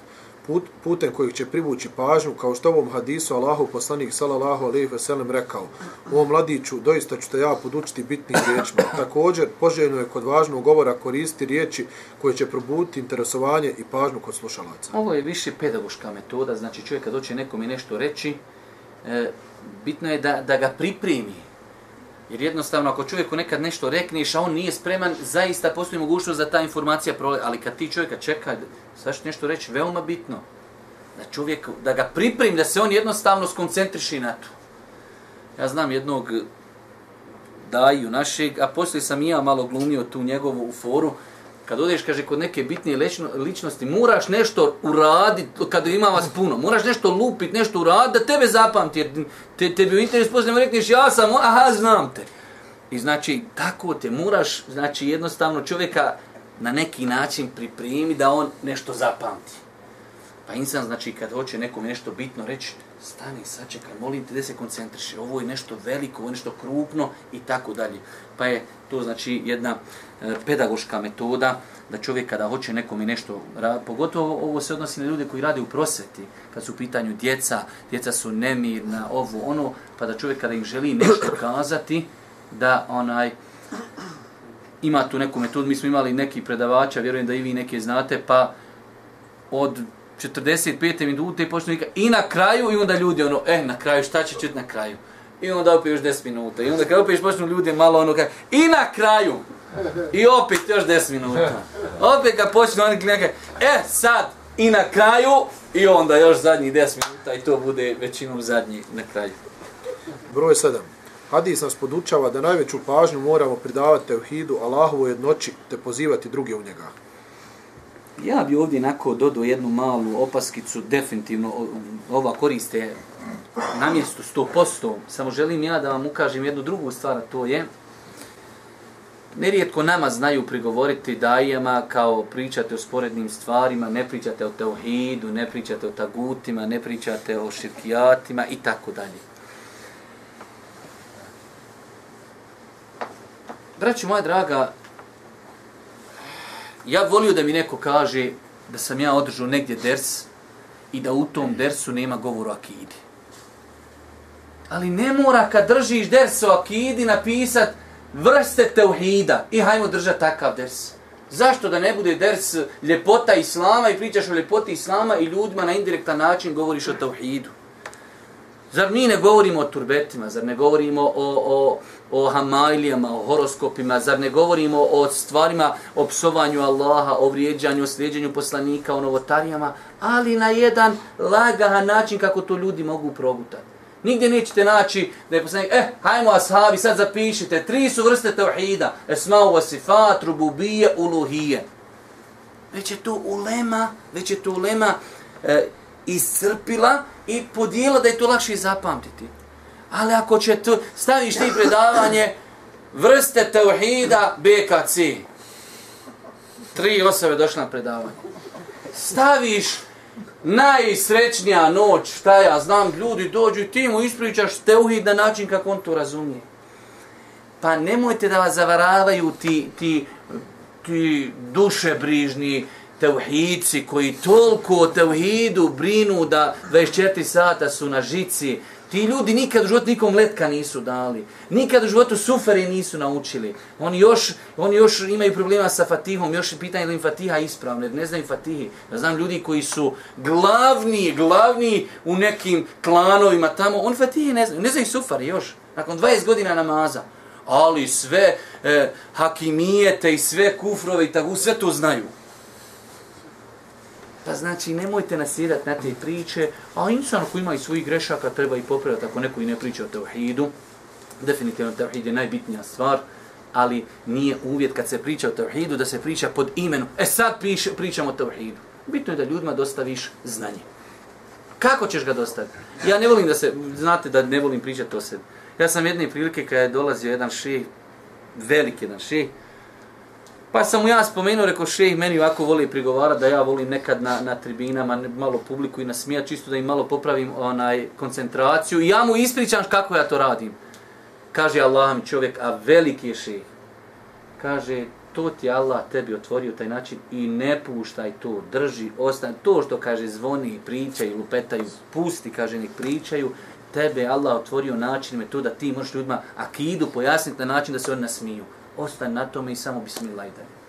put, putem kojeg će privući pažnju, kao što ovom hadisu Allahu poslanik sallallahu alejhi ve sellem rekao: "O mladiću, doista ću te ja podučiti bitnim riječima." Također, poželjno je kod važnog govora koristiti riječi koje će probuditi interesovanje i pažnju kod slušalaca. Ovo je više pedagoška metoda, znači čovjek kad hoće nekom i nešto reći, e, bitno je da, da ga pripremi. Jer jednostavno, ako čovjeku nekad nešto rekneš, a on nije spreman, zaista postoji mogućnost da ta informacija prole. Ali kad ti čovjeka čeka, sad ću nešto reći, veoma bitno. Da čovjek, da ga pripremi, da se on jednostavno skoncentriši na to. Ja znam jednog daju našeg, a poslije sam i ja malo glumio tu njegovu u foru, kad odeš, kaže, kod neke bitnije lično, ličnosti, moraš nešto uradit, kada ima vas puno, moraš nešto lupit, nešto uradit, da tebe zapamti, jer te, tebi u interes posljedno rekneš, ja sam, aha, znam te. I znači, tako te moraš, znači, jednostavno čovjeka na neki način pripremi da on nešto zapamti. Pa insan, znači, kad hoće nekom nešto bitno reći, stani, sačekaj, molim te da se koncentriši, ovo je nešto veliko, ovo je nešto krupno i tako dalje. Pa je to, znači, jedna e, pedagoška metoda da čovjek kada hoće nekom i nešto, ra- pogotovo ovo se odnosi na ljude koji rade u prosveti, kad su u pitanju djeca, djeca su nemirna, ovo, ono, pa da čovjek kada im želi nešto kazati, da onaj, ima tu neku metodu, mi smo imali neki predavača, vjerujem da i vi neke znate, pa od 45. minute i počne i na kraju, i onda ljudi ono, eh, na kraju, šta će čuti na kraju? I onda opet još 10 minuta, i onda kad opet počnu ljudi malo ono, kaj, i na kraju, i opet još 10 minuta. Opet kad počnu oni neka, e, sad, i na kraju, i onda još zadnjih 10 minuta, i to bude većinom zadnji na kraju. Broj 7. Hadis nas podučava da najveću pažnju moramo pridavati tevhidu, Allahovu jednoći, te pozivati druge u njega. Ja bi ovdje nako dodao jednu malu opaskicu, definitivno ova koriste na mjestu 100%, samo želim ja da vam ukažem jednu drugu stvar, a to je Nerijetko nama znaju prigovoriti dajama kao pričate o sporednim stvarima, ne pričate o teuhidu, ne pričate o tagutima, ne pričate o širkijatima i tako dalje. Braću moja draga, ja volio da mi neko kaže da sam ja održao negdje ders i da u tom dersu nema govoru akidi. Ali ne mora kad držiš ders o akidi napisat vrste teuhida i hajmo držati takav ders. Zašto da ne bude ders ljepota islama i pričaš o ljepoti islama i ljudima na indirektan način govoriš o teuhidu? Zar mi ne govorimo o turbetima, zar ne govorimo o, o, o hamajlijama, o horoskopima, zar ne govorimo o stvarima, o psovanju Allaha, o vrijeđanju, o slijedjenju poslanika, o novotarijama, ali na jedan lagahan način kako to ljudi mogu progutati. Nigdje nećete naći da je poslanik, eh, hajmo ashabi, sad zapišite, tri su vrste tauhida, esmau vasifat, rububije, uluhije. Već je to ulema, već je to ulema e, iscrpila i podijela da je to lakše zapamtiti. Ali ako će to, staviš ti predavanje vrste tauhida BKC. Tri osobe došle na predavanje. Staviš najsrećnija noć, šta ja znam, ljudi dođu i ti mu ispričaš teuhid na način kako on to razumije. Pa nemojte da vas zavaravaju ti, ti, ti dušebrižni, teuhidci koji toliko o teuhidu brinu da 24 sata su na žici, Ti ljudi nikad u životu nikom letka nisu dali. Nikad u životu suferi nisu naučili. Oni još, oni još imaju problema sa fatihom, još je pitanje da im fatiha ispravne, ne znaju fatihi. Ja znam ljudi koji su glavni, glavni u nekim klanovima tamo, oni fatihi ne znaju, ne znaju sufari još. Nakon 20 godina namaza. Ali sve e, hakimijete i sve kufrove i tako, sve to znaju. Pa znači, nemojte nasjedati na te priče, a insan koji ima i svojih grešaka treba i popraviti ako neko i ne priča o tevhidu. Definitivno tevhid je najbitnija stvar, ali nije uvjet kad se priča o tevhidu da se priča pod imenom. E sad piš, pričamo o tevhidu. Bitno je da ljudima dostaviš znanje. Kako ćeš ga dostaviti? Ja ne volim da se, znate da ne volim pričati o sebi. Ja sam jedne prilike kada je dolazio jedan ših, velik jedan ših, Pa sam mu ja spomenuo, rekao šejh, meni ovako voli prigovara da ja volim nekad na, na tribinama malo publiku i na smija, čisto da im malo popravim onaj koncentraciju. I ja mu ispričam kako ja to radim. Kaže Allah mi čovjek, a veliki je šejh. Kaže, to ti Allah tebi otvorio taj način i ne puštaj to, drži, ostane. To što kaže zvoni, pričaju, lupetaju, pusti, kaže nek pričaju. Tebe Allah otvorio način metoda, ti možeš ljudima akidu pojasniti na način da se oni nasmiju ostane na tome i samo bismillah i dalje.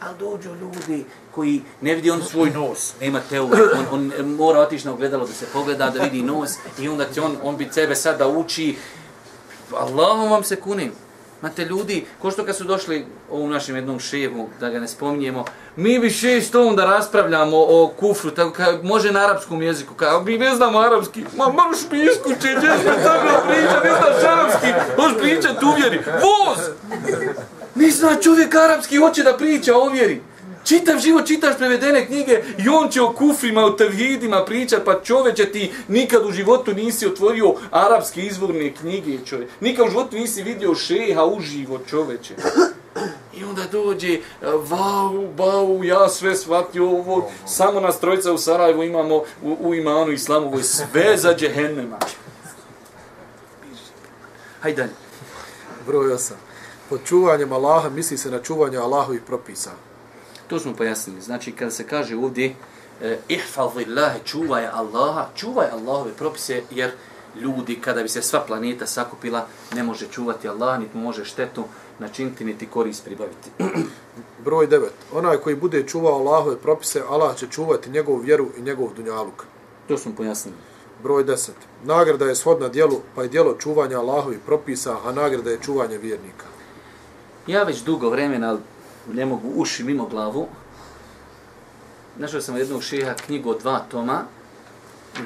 Ali dođu ljudi koji ne vidi on svoj nos, nema teorije, on, on mora otići na ogledalo da se pogleda, da vidi nos i onda će on, on bi sebe sad da uči. Allahom vam se kunim. Mate ljudi, ko što kad su došli u našem jednom ševu, da ga ne spominjemo, mi bi šest on da raspravljamo o kufru, tako kao, može na arapskom jeziku, kao, mi ne znamo arapski, ma mrš mi iskuće, gdje smo tako priča, ne znaš arapski, hoš pričat u vjeri, voz! Ne zna čovjek arapski, hoće da priča o vjeri. Čitav život čitaš prevedene knjige i on će o kufrima, o tevhidima pričat, pa čoveče ti nikad u životu nisi otvorio arapske izvorne knjige, čoveče. Nikad u životu nisi vidio šeha uživo, čoveče. I onda dođe, e, vau, bau, ja sve shvatio ovo, samo nas trojica u Sarajevu imamo u, u imanu islamovoj, sve za džehennema. Hajde dalje. Broj 8. Pod čuvanjem Allaha misli se na čuvanje Allahovih propisa. To smo pojasnili. Znači, kada se kaže ovdje eh, ihfazillahi, čuvaj Allaha, čuvaj Allahove propise, jer ljudi, kada bi se sva planeta sakupila, ne može čuvati Allah, niti može štetu načiniti, niti korist pribaviti. Broj 9. Onaj koji bude čuvao Allahove propise, Allah će čuvati njegovu vjeru i njegov dunjaluk. To smo pojasnili. Broj 10. Nagrada je shodna dijelu, pa je dijelo čuvanja Allahovih propisa, a nagrada je čuvanje vjernika. Ja već dugo vremena, ne mogu uši mimo glavu, našao sam jednog šeha knjigu od dva toma,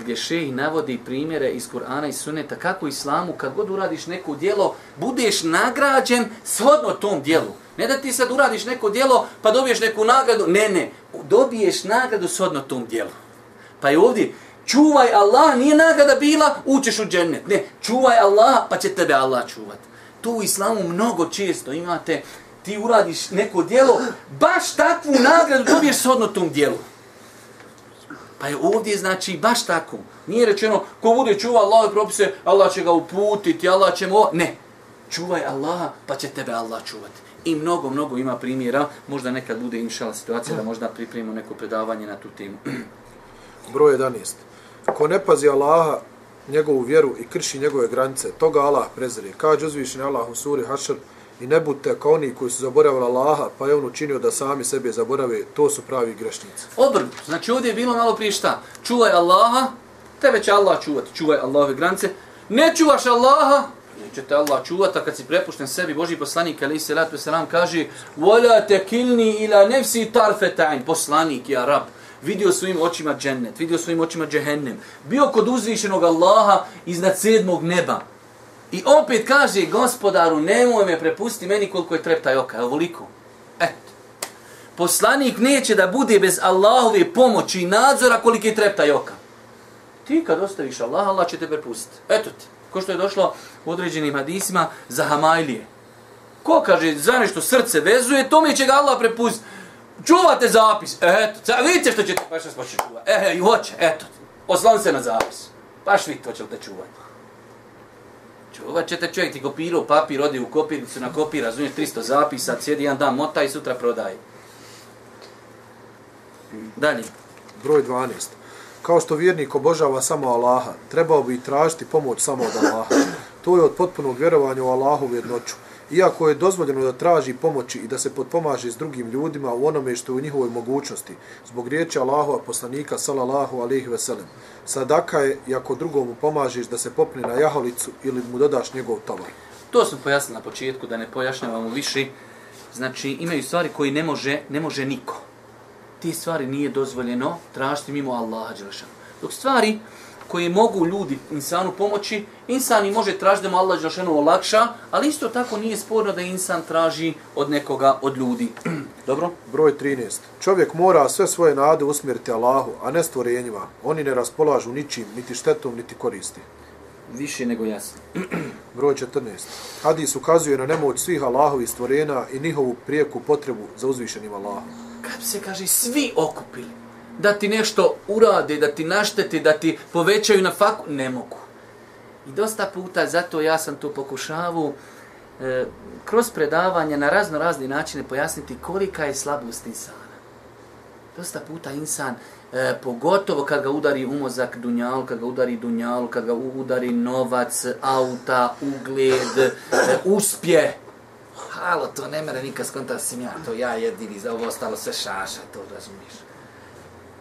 gdje šeji navodi primjere iz Kur'ana i Sunneta kako islamu kad god uradiš neko djelo budeš nagrađen shodno tom djelu. Ne da ti sad uradiš neko djelo pa dobiješ neku nagradu, ne, ne, dobiješ nagradu shodno tom djelu. Pa je ovdje, čuvaj Allah, nije nagrada bila, učeš u džennet. Ne, čuvaj Allah, pa će tebe Allah čuvat. Tu u islamu mnogo često imate, ti uradiš neko djelo, baš takvu nagradu dobiješ shodno tom djelu. Pa je ovdje znači baš tako. Nije rečeno ko bude čuva Allahove propise, Allah će ga uputiti, Allah će mu... Ne. Čuvaj Allaha, pa će tebe Allah čuvati. I mnogo, mnogo ima primjera. Možda nekad bude inšala situacija da možda pripremimo neko predavanje na tu temu. Broj 11. Ko ne pazi Allaha, njegovu vjeru i krši njegove granice, toga Allah prezire. Kaže uzvišeni Allah u suri Hašr i ne budite kao oni koji su zaboravili Allaha, pa je on učinio da sami sebe zaborave, to su pravi grešnici. Obrn, znači ovdje je bilo malo prije šta? Čuvaj Allaha, tebe će Allah čuvati, čuvaj Allahove granice. Ne čuvaš Allaha, neće te Allah čuvati, a kad si prepušten sebi, Boži poslanik, ali se ratu selam, kaže وَلَا تَكِلْنِي إِلَا نَفْسِي تَرْفَتَعِنْ Poslanik je Arab, vidio svojim očima džennet, vidio svojim očima džehennem, bio kod uzvišenog Allaha iznad sedmog neba, I opet kaže gospodaru, nemoj me prepusti meni koliko je treptaj oka. Evo voliko. Eto. Poslanik neće da bude bez Allahove pomoći i nadzora koliko je treptaj oka. Ti kad ostaviš Allah, Allah će te prepustiti. Eto ti. Ko što je došlo u određenim hadisima za Hamajlije. Ko kaže za nešto srce vezuje, tome će ga Allah prepustiti. Čuvate zapis. E, eto. Vidite što će te baš nas čuvati. Ehe, i hoće. Eto. Oslan se na zapis. Baš vidite to će te čuvati. Ova ćete čovjek ti kopirao papir, odi u kopirnicu na kopir, razumiješ 300 zapisa, sjedi jedan dan, mota i sutra prodaje. Dalje. Broj 12. Kao što vjernik obožava samo Allaha, trebao bi tražiti pomoć samo od Allaha. To je od potpunog vjerovanja u Allahu jednoću. Iako je dozvoljeno da traži pomoći i da se potpomaže s drugim ljudima u onome što je u njihovoj mogućnosti, zbog riječi Allahova poslanika, salallahu alihi veselem, sadaka je i ako drugomu pomažeš da se popne na jahalicu ili mu dodaš njegov tovar. To sam pojasnila na početku, da ne pojašnjavamo više. Znači, imaju stvari koji ne može, ne može niko. Ti stvari nije dozvoljeno tražiti mimo Allaha Đelešanu. Dok stvari koje mogu ljudi insanu pomoći, insan i može tražiti da mu Allah Đelešanu olakša, ali isto tako nije sporno da insan traži od nekoga, od ljudi. Dobro? Broj 13. Čovjek mora sve svoje nade usmjeriti Allahu, a ne stvorenjima. Oni ne raspolažu ničim, niti štetom, niti koristi. Više nego jasno. Broj 14. Hadis ukazuje na nemoć svih Allahovih stvorena i njihovu prijeku potrebu za uzvišenim Allahom. Kad se kaže svi okupili, da ti nešto urade, da ti našteti, da ti povećaju na faku, ne mogu. I dosta puta, zato ja sam to pokušavu, e, kroz predavanje na razno razne načine pojasniti kolika je slabost insana. Dosta puta insan, e, pogotovo kad ga udari umozak dunjalu, kad ga udari dunjalu, kad ga udari novac, auta, ugled, e, uspje. Halo, to ne mere nikad skonta sam ja, to ja jedini, za ovo ostalo sve šaša, to razumiješ.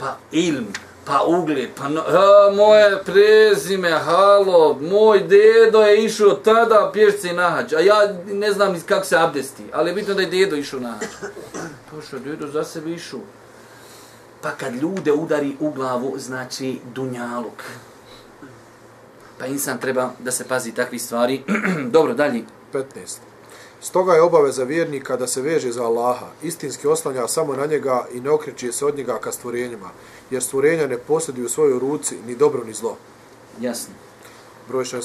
Pa ilm, pa ugled, pa no, a, moje prezime, halo, moj dedo je išao tada pješci na hađ, a ja ne znam kako se abdesti, ali je bitno da je dedo išao na hađ. To što dedo za sebe išao. Pa kad ljude udari u glavu, znači dunjaluk. Pa insan treba da se pazi takvi stvari. Dobro, dalje. 15. Stoga je obaveza vjernika da se veže za Allaha, istinski oslanja samo na njega i ne okreće se od njega ka stvorenjima, jer stvorenja ne posjeduju u svojoj ruci ni dobro ni zlo. Jasno. Broj 16.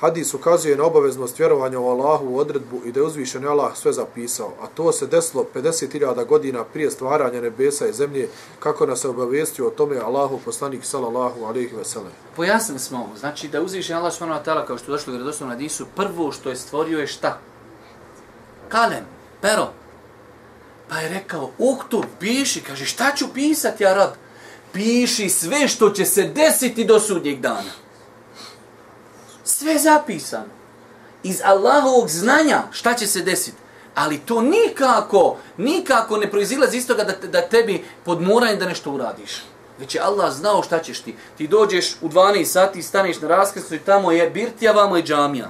Hadis ukazuje na obaveznost vjerovanja u Allahu u odredbu i da je uzvišen Allah sve zapisao, a to se desilo 50.000 godina prije stvaranja nebesa i zemlje, kako nas se obavestio o tome Allahu poslanik sallallahu alaihi ve sellem. Pojasnili smo ovo. Znači da uzviše Allah subhanahu wa ta'ala kao što je došlo u vjerodostojnom hadisu, prvo što je stvorio je šta? Kalem, pero. Pa je rekao, uktub, piši, kaže, šta ću pisati, ja rab? Piši sve što će se desiti do sudnjeg dana. Sve zapisano. Iz Allahovog znanja šta će se desiti. Ali to nikako, nikako ne proizilazi iz toga da, da tebi podmoranje da nešto uradiš. Već je Allah znao šta ćeš ti. Ti dođeš u 12 sati, staneš na raskrsnu i tamo je birtija, vamo je džamija.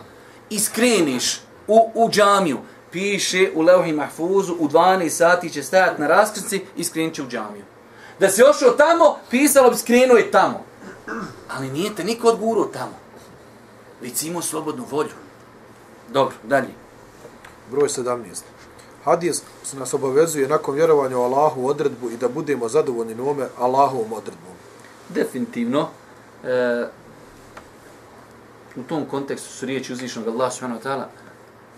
I skreniš u, u džamiju. Piše u Leuhi Mahfuzu, u 12 sati će stajati na raskrsci i skrenit će u džamiju. Da se ošao tamo, pisalo bi skrenuo je tamo. Ali nije te niko odgurao tamo. Već si imao slobodnu volju. Dobro, dalje. Broj 17. Hadis nas obavezuje nakon vjerovanja u Allahu odredbu i da budemo zadovoljni nome Allahovom odredbom. Definitivno, e, u tom kontekstu su riječi uzvišnog Allah subhanahu wa ta'ala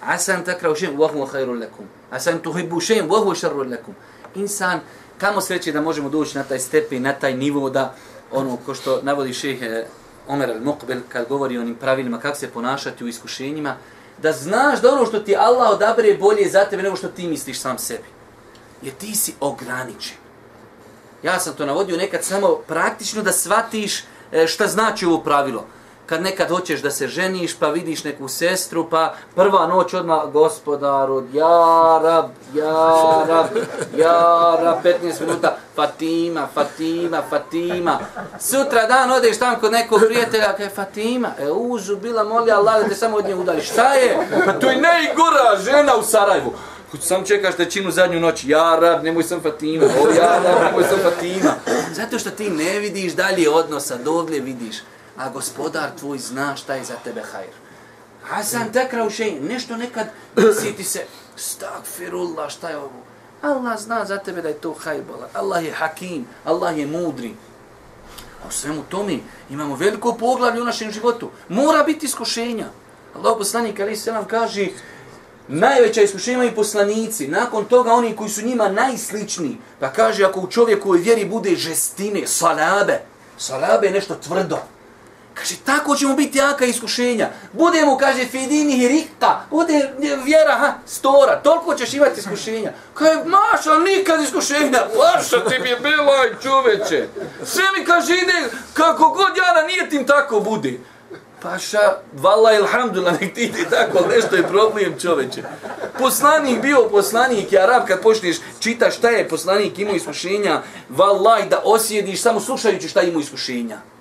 Asan takrahu še'in wa huwa khairul lakum. Asan tuhibbu še'in wa huwa sharrul lakum. Insan, kamo sreće da možemo doći na taj stepen, na taj nivo da ono ko što navodi šejh eh, Omer al-Muqbil kad govori o onim pravilima kako se ponašati u iskušenjima, da znaš da ono što ti Allah odabere bolje za tebe nego što ti misliš sam sebi. Jer ti si ograničen. Ja sam to navodio nekad samo praktično da shvatiš eh, šta znači ovo pravilo. Kad nekad hoćeš da se ženiš, pa vidiš neku sestru, pa prva noć odmah gospodaru, ja rab, ja rab, ja rab, 15 minuta, Fatima, Fatima, Fatima. Sutra dan odeš tamo kod nekog prijatelja, kaj Fatima, e uzu bila molja Allah da te samo od nje udali. Šta je? Pa to je najgora žena u Sarajevu. Sam čekaš da činu zadnju noć, ja rab, nemoj sam Fatima, o ja rab, nemoj sam Fatima. Zato što ti ne vidiš dalje odnosa, dogle vidiš a gospodar tvoj zna šta je za tebe hajr. Hasan takra u šeji, nešto nekad desi se, stakfirullah, šta je ovo? Allah zna za tebe da je to hajr bola. Allah je hakim, Allah je mudri. A u svemu tome imamo veliko poglavlje u našem životu. Mora biti iskušenja. Allah poslanik ali se nam kaže, najveća iskušenja i poslanici, nakon toga oni koji su njima najsličniji, pa kaže ako u čovjeku vjeri bude žestine, salabe, salabe je nešto tvrdo, Kaže, tako ćemo biti jaka iskušenja. Budemo, kaže, fidini hirikta, bude vjera, ha, stora, toliko ćeš imati iskušenja. Kaže, maša, nikad iskušenja, paša ti mi je bila i čoveče. Sve mi kaže, ide, kako god ja na nijetim, tako bude. Paša, vala ilhamdulillah, nek ti ide tako, ali nešto je problem čoveče. Poslanik bio poslanik, ja Arab, kad počneš čitaš šta je poslanik imao iskušenja, valaj da osjediš samo slušajući šta imao iskušenja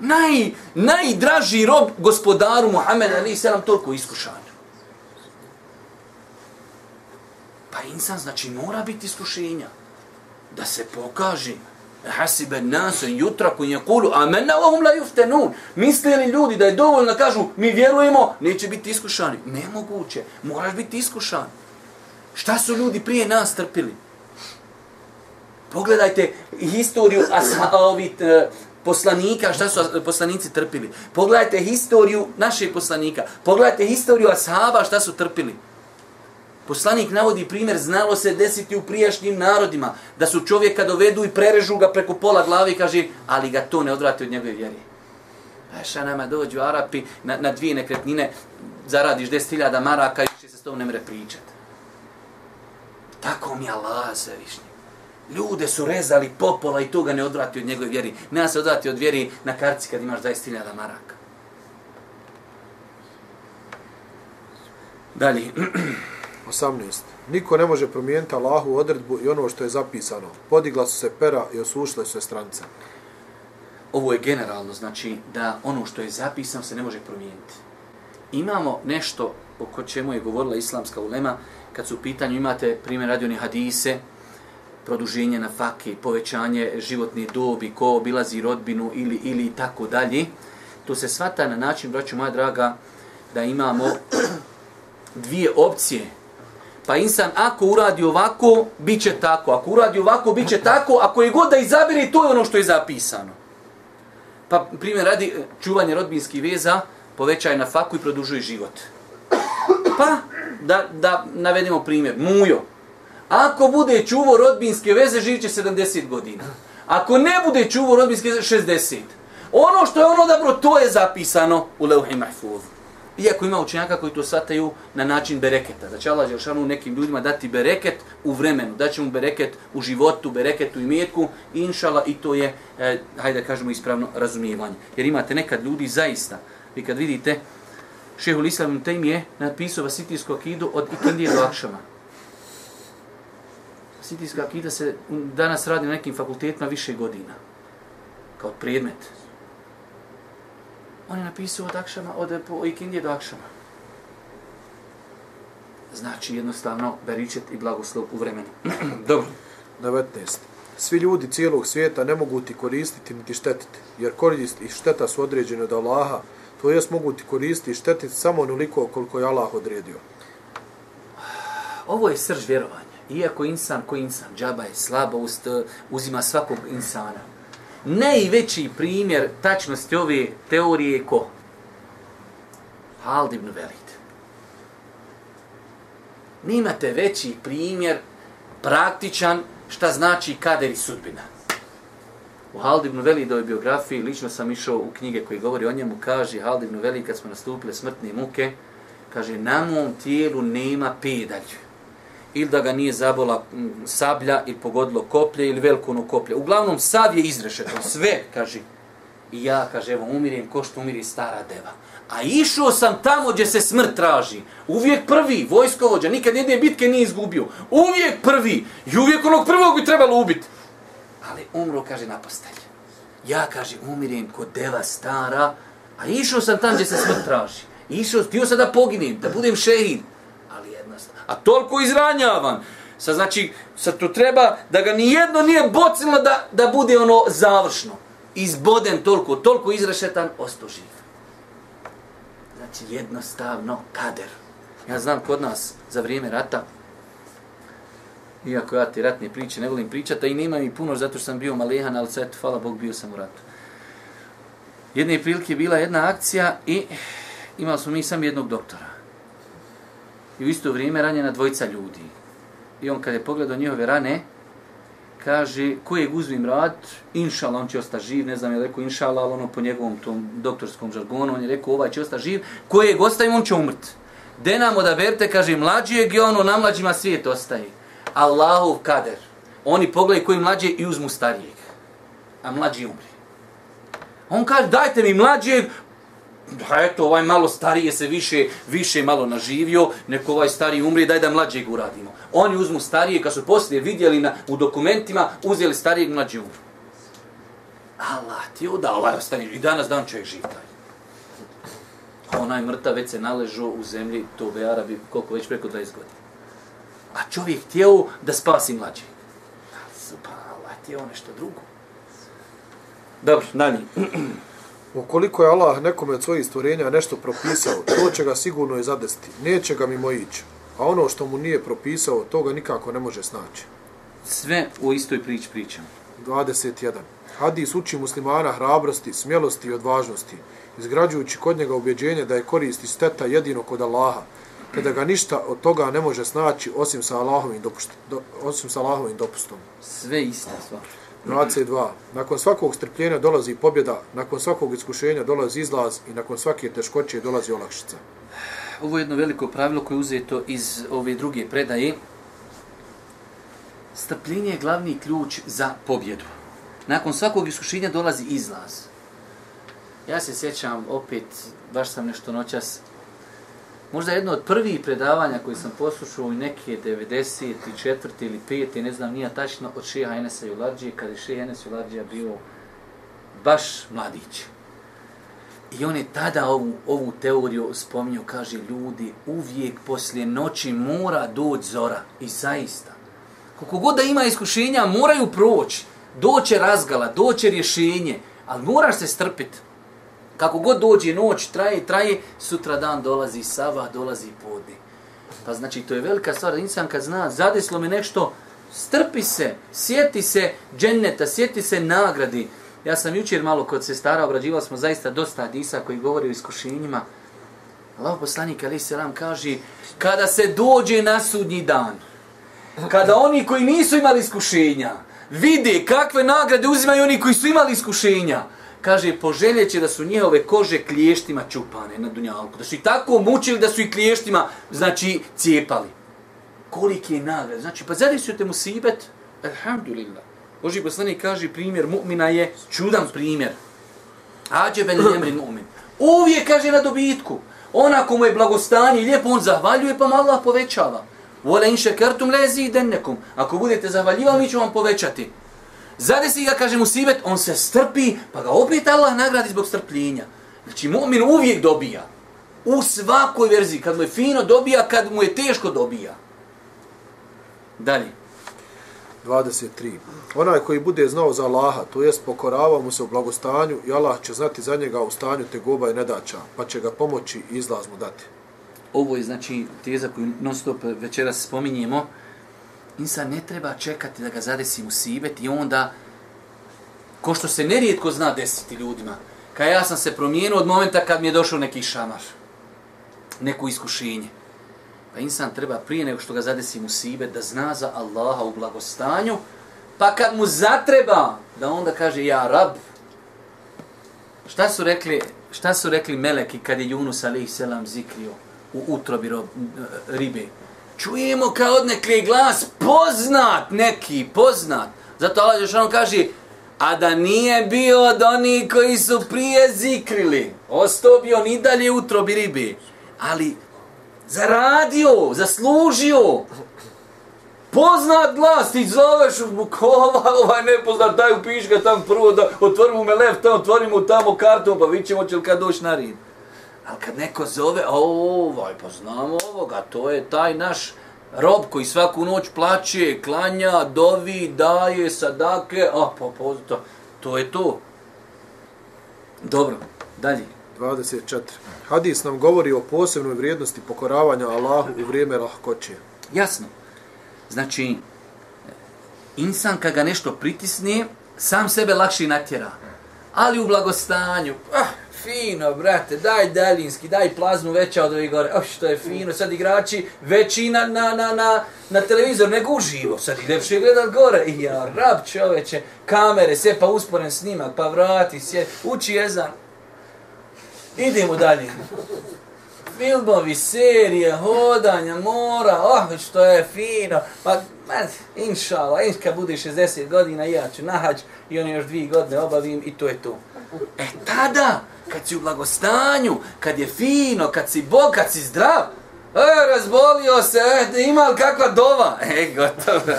naj, najdraži rob gospodaru Muhammed Ali Selam toliko iskušan. Pa insan znači mora biti iskušenja. Da se pokaže. Hasibe nasu jutra koji je kulu, amena ohum la juftenun. Misle li ljudi da je dovoljno da kažu mi vjerujemo, neće biti iskušani. Nemoguće, moraš biti iskušan. Šta su ljudi prije nas trpili? Pogledajte historiju ashabi, eh, poslanika, šta su poslanici trpili. Pogledajte historiju naših poslanika. Pogledajte historiju ashaba, šta su trpili. Poslanik navodi primjer, znalo se desiti u prijašnjim narodima, da su čovjeka dovedu i prerežu ga preko pola glavi i kaže, ali ga to ne odvrati od njegove vjeri. Eša nama dođu Arapi na, na dvije nekretnine, zaradiš 10.000 maraka i više se s tobom ne mre pričati. Tako mi Allah se. Ljude su rezali popola i toga ne odvrati od njegove vjeri. Ne se odvrati od vjeri na karci kad imaš 20.000 maraka. Dalje. 18. Niko ne može promijeniti Allahu odredbu i ono što je zapisano. Podigla su se pera i osušile su se strance. Ovo je generalno, znači da ono što je zapisano se ne može promijeniti. Imamo nešto o čemu je govorila islamska ulema, kad su u pitanju imate primjer radioni hadise, produženje na fake, povećanje životne dobi, ko obilazi rodbinu ili ili tako dalje. To se svata na način, braću moja draga, da imamo dvije opcije. Pa insan ako uradi ovako, bit će tako. Ako uradi ovako, bit će tako. Ako je god da izabiri, to je ono što je zapisano. Pa primjer radi čuvanje rodbinskih veza, povećaj na faku i produžuje život. Pa, da, da navedemo primjer. Mujo, Ako bude čuvo rodbinske veze, živit će 70 godina. Ako ne bude čuvo rodbinske veze, 60. Ono što je ono dobro, to je zapisano u Leuhi Mahfuz. Iako ima učenjaka koji to sataju na način bereketa. Da će Allah Želšanu nekim ljudima dati bereket u vremenu. Da će mu bereket u životu, bereket u imetku. Inšala, i to je, eh, hajde da kažemo, ispravno razumijevanje. Jer imate nekad ljudi zaista. Vi kad vidite, šehul Islam Tejm je napisao vasitijsku akidu od Ikandije do akšama. Sitijska akida se danas radi na nekim fakultetima više godina. Kao predmet. On je napisao od Akšama, od Ikindije do Akšama. Znači jednostavno beričet i blagoslov u vremenu. Dobro. 19. Svi ljudi cijelog svijeta ne mogu ti koristiti niti štetiti, jer korist i šteta su određene od Allaha, to jest mogu ti koristiti i štetiti samo onoliko koliko je Allah odredio. Ovo je srž vjerovanja iako insan koji insan, džaba je slabost, eh, uzima svakog insana. Najveći primjer tačnosti ove teorije je ko? Hald ibn Velid. Nimate veći primjer praktičan šta znači kader i sudbina. U Hald ibn Velidovoj biografiji, lično sam išao u knjige koje govori o njemu, kaže Hald ibn Velid kad smo nastupile smrtne muke, kaže na mom tijelu nema pedalju ili da ga nije zabola sablja i pogodilo koplje ili veliko ono koplje. Uglavnom, sav je izrešetan, sve, kaže. I ja, kaže, evo, umirem ko što umiri stara deva. A išao sam tamo gdje se smrt traži. Uvijek prvi, vojskovođa, nikad jedne bitke nije izgubio. Uvijek prvi. I uvijek onog prvog bi trebalo ubiti. Ali umro, kaže, na postelj. Ja, kaže, umirem kod deva stara, a išao sam tamo gdje se smrt traži. Išao, htio sam da poginem, da budem šehid a toliko izranjavan. Sa znači, sa to treba da ga ni jedno nije bocilo da, da bude ono završno. Izboden toliko, toliko izrešetan, ostao živ. Znači, jednostavno, kader. Ja znam kod nas za vrijeme rata, iako ja te ratne priče ne volim pričati, a i nema mi puno zato što sam bio malehan, ali sve, hvala Bog, bio sam u ratu. Jedne prilike bila jedna akcija i imali smo mi sam jednog doktora i u isto vrijeme ranjena dvojica ljudi. I on kad je pogledao njihove rane, kaže, kojeg uzmim rad, inšala, on će ostati živ, ne znam je rekao inšala, ali ono po njegovom tom doktorskom žargonu, on je rekao, ovaj će ostati živ, kojeg ostavim, on će umrt. De nam odaberte, kaže, mlađijeg je ono, na mlađima svijet ostaje. Allahov kader. Oni pogledaju koji mlađe i uzmu starijeg. A mlađi umri. On kaže, dajte mi mlađeg, pa eto, ovaj malo starije se više, više malo naživio, neko ovaj stariji umri, daj da mlađeg uradimo. Oni uzmu starije, kad su poslije vidjeli na, u dokumentima, uzeli starijeg mlađe umri. Allah ti oda, ovaj ostane, i danas dan čovjek živ taj. Onaj mrtav već se naležo u zemlji, to Arabi, koliko već preko 20 godina. A čovjek htjeo da spasi mlađe. Subhanallah, htjeo ono nešto drugo. Dobro, dalje. Ukoliko je Allah nekome od svojih stvorenja nešto propisao, to će ga sigurno i zadesti. Neće ga mimo ići. A ono što mu nije propisao, to ga nikako ne može snaći. Sve u istoj priči pričam. 21. Hadis uči muslimana hrabrosti, smjelosti i odvažnosti, izgrađujući kod njega ubjeđenje da je korist i steta jedino kod Allaha, kada ga ništa od toga ne može snaći osim sa Allahovim, dopust, do, osim sa Allahovim dopustom. Sve ista stvar. 22. Nakon svakog strpljenja dolazi pobjeda, nakon svakog iskušenja dolazi izlaz i nakon svake teškoće dolazi olakšica. Ovo je jedno veliko pravilo koje je uzeto iz ove druge predaje. Strpljenje je glavni ključ za pobjedu. Nakon svakog iskušenja dolazi izlaz. Ja se sjećam opet, baš sam nešto noćas, možda jedno od prvih predavanja koji sam poslušao u neke 94. ili 5. ne znam nija tačno, od Šeha Enesa Jularđije, kada je Šeha Enes Jularđija bio baš mladić. I on je tada ovu, ovu teoriju spominjao, kaže, ljudi, uvijek poslije noći mora doći zora. I zaista. Koliko god da ima iskušenja, moraju proći. Doće razgala, doće rješenje, ali moraš se strpiti. Kako god dođe noć, traje, traje, sutra dan dolazi sava, dolazi podne. Pa znači, to je velika stvar insan kad zna, zadeslo me nešto, strpi se, sjeti se dženneta, sjeti se nagradi. Ja sam jučer malo kod se stara obrađivali smo zaista dosta hadisa koji govori o iskušenjima. Allah poslanik Ali Selam kaže, kada se dođe na sudnji dan, kada oni koji nisu imali iskušenja, vide kakve nagrade uzimaju oni koji su imali iskušenja, kaže, poželjeće da su njihove kože kliještima čupane na dunjalku. Da su i tako mučili da su i kliještima, znači, cijepali. Koliki je nagrad? Znači, pa zadesio te musibet, alhamdulillah. Boži poslanik kaže, primjer mu'mina je čudan primjer. Ađe ben jemri mu'min. Uvijek kaže na dobitku. Ona komu je blagostanje i lijepo, on zahvaljuje, pa mu Allah povećava. Vole in šekertum lezi dennekum. Ako budete zahvaljivali, mi ću vam povećati. Zadesi ga, kaže mu sibet, on se strpi, pa ga opet Allah nagradi zbog strpljenja. Znači, mu'min uvijek dobija. U svakoj verziji, kad mu je fino dobija, kad mu je teško dobija. Dalje. 23. Onaj koji bude znao za Allaha, to jest pokorava mu se u blagostanju i Allah će znati za njega u stanju tegoba i nedača, pa će ga pomoći i izlaz mu dati. Ovo je znači teza koju non stop večeras spominjemo. Insan ne treba čekati da ga zadesi musibet i onda, ko što se nerijetko zna desiti ljudima, kaj ja sam se promijenio od momenta kad mi je došao neki šamar, neko iskušenje. Pa insan treba prije nego što ga zadesi musibet da zna za Allaha u blagostanju, pa kad mu zatreba da onda kaže ja rab. Šta su rekli, šta su rekli meleki kad je Junus alaih selam zikrio u utrobi rob, e, ribe? Čujemo kao od nekli glas poznat neki, poznat. Zato Allah još on kaže, a da nije bio od onih koji su prije zikrili, ostao bi on i dalje utrobi ribi, Ali zaradio, zaslužio. Poznat glas, ti zoveš u kola, ovaj nepoznat, daj upiš ga tam prvo, da otvorimo me lev, tamo otvorimo tamo kartu, pa vidit ćemo će li kad doći na rid. Ali kad neko zove, ovaj, pa znamo ovoga, to je taj naš rob koji svaku noć plaće, klanja, dovi, daje, sadake, a pa pozito, to je to. Dobro, dalje. 24. Hadis nam govori o posebnoj vrijednosti pokoravanja Allahu u vrijeme lahkoće. Jasno. Znači, insan kad ga nešto pritisne, sam sebe lakše natjera. Ali u blagostanju, ah, fino, brate, daj daljinski, daj plazmu veća od ovih gore, oh, što je fino, sad igrači većina na, na, na, na, televizor, nego uživo, sad ide više gledat gore, i ja, rab čoveče, kamere, sve pa usporen snimak, pa vrati, sje, uči jezan, idemo dalje. Filmovi, serije, hodanja, mora, oh, što je fino, pa, man, inšala, inš kad bude 60 godina, ja ću nahađ i oni još dvije godine obavim i to je to. E tada, kad si u blagostanju, kad je fino, kad si bog, kad si zdrav, e, razbolio se, e, ima li kakva dova? E, gotovo.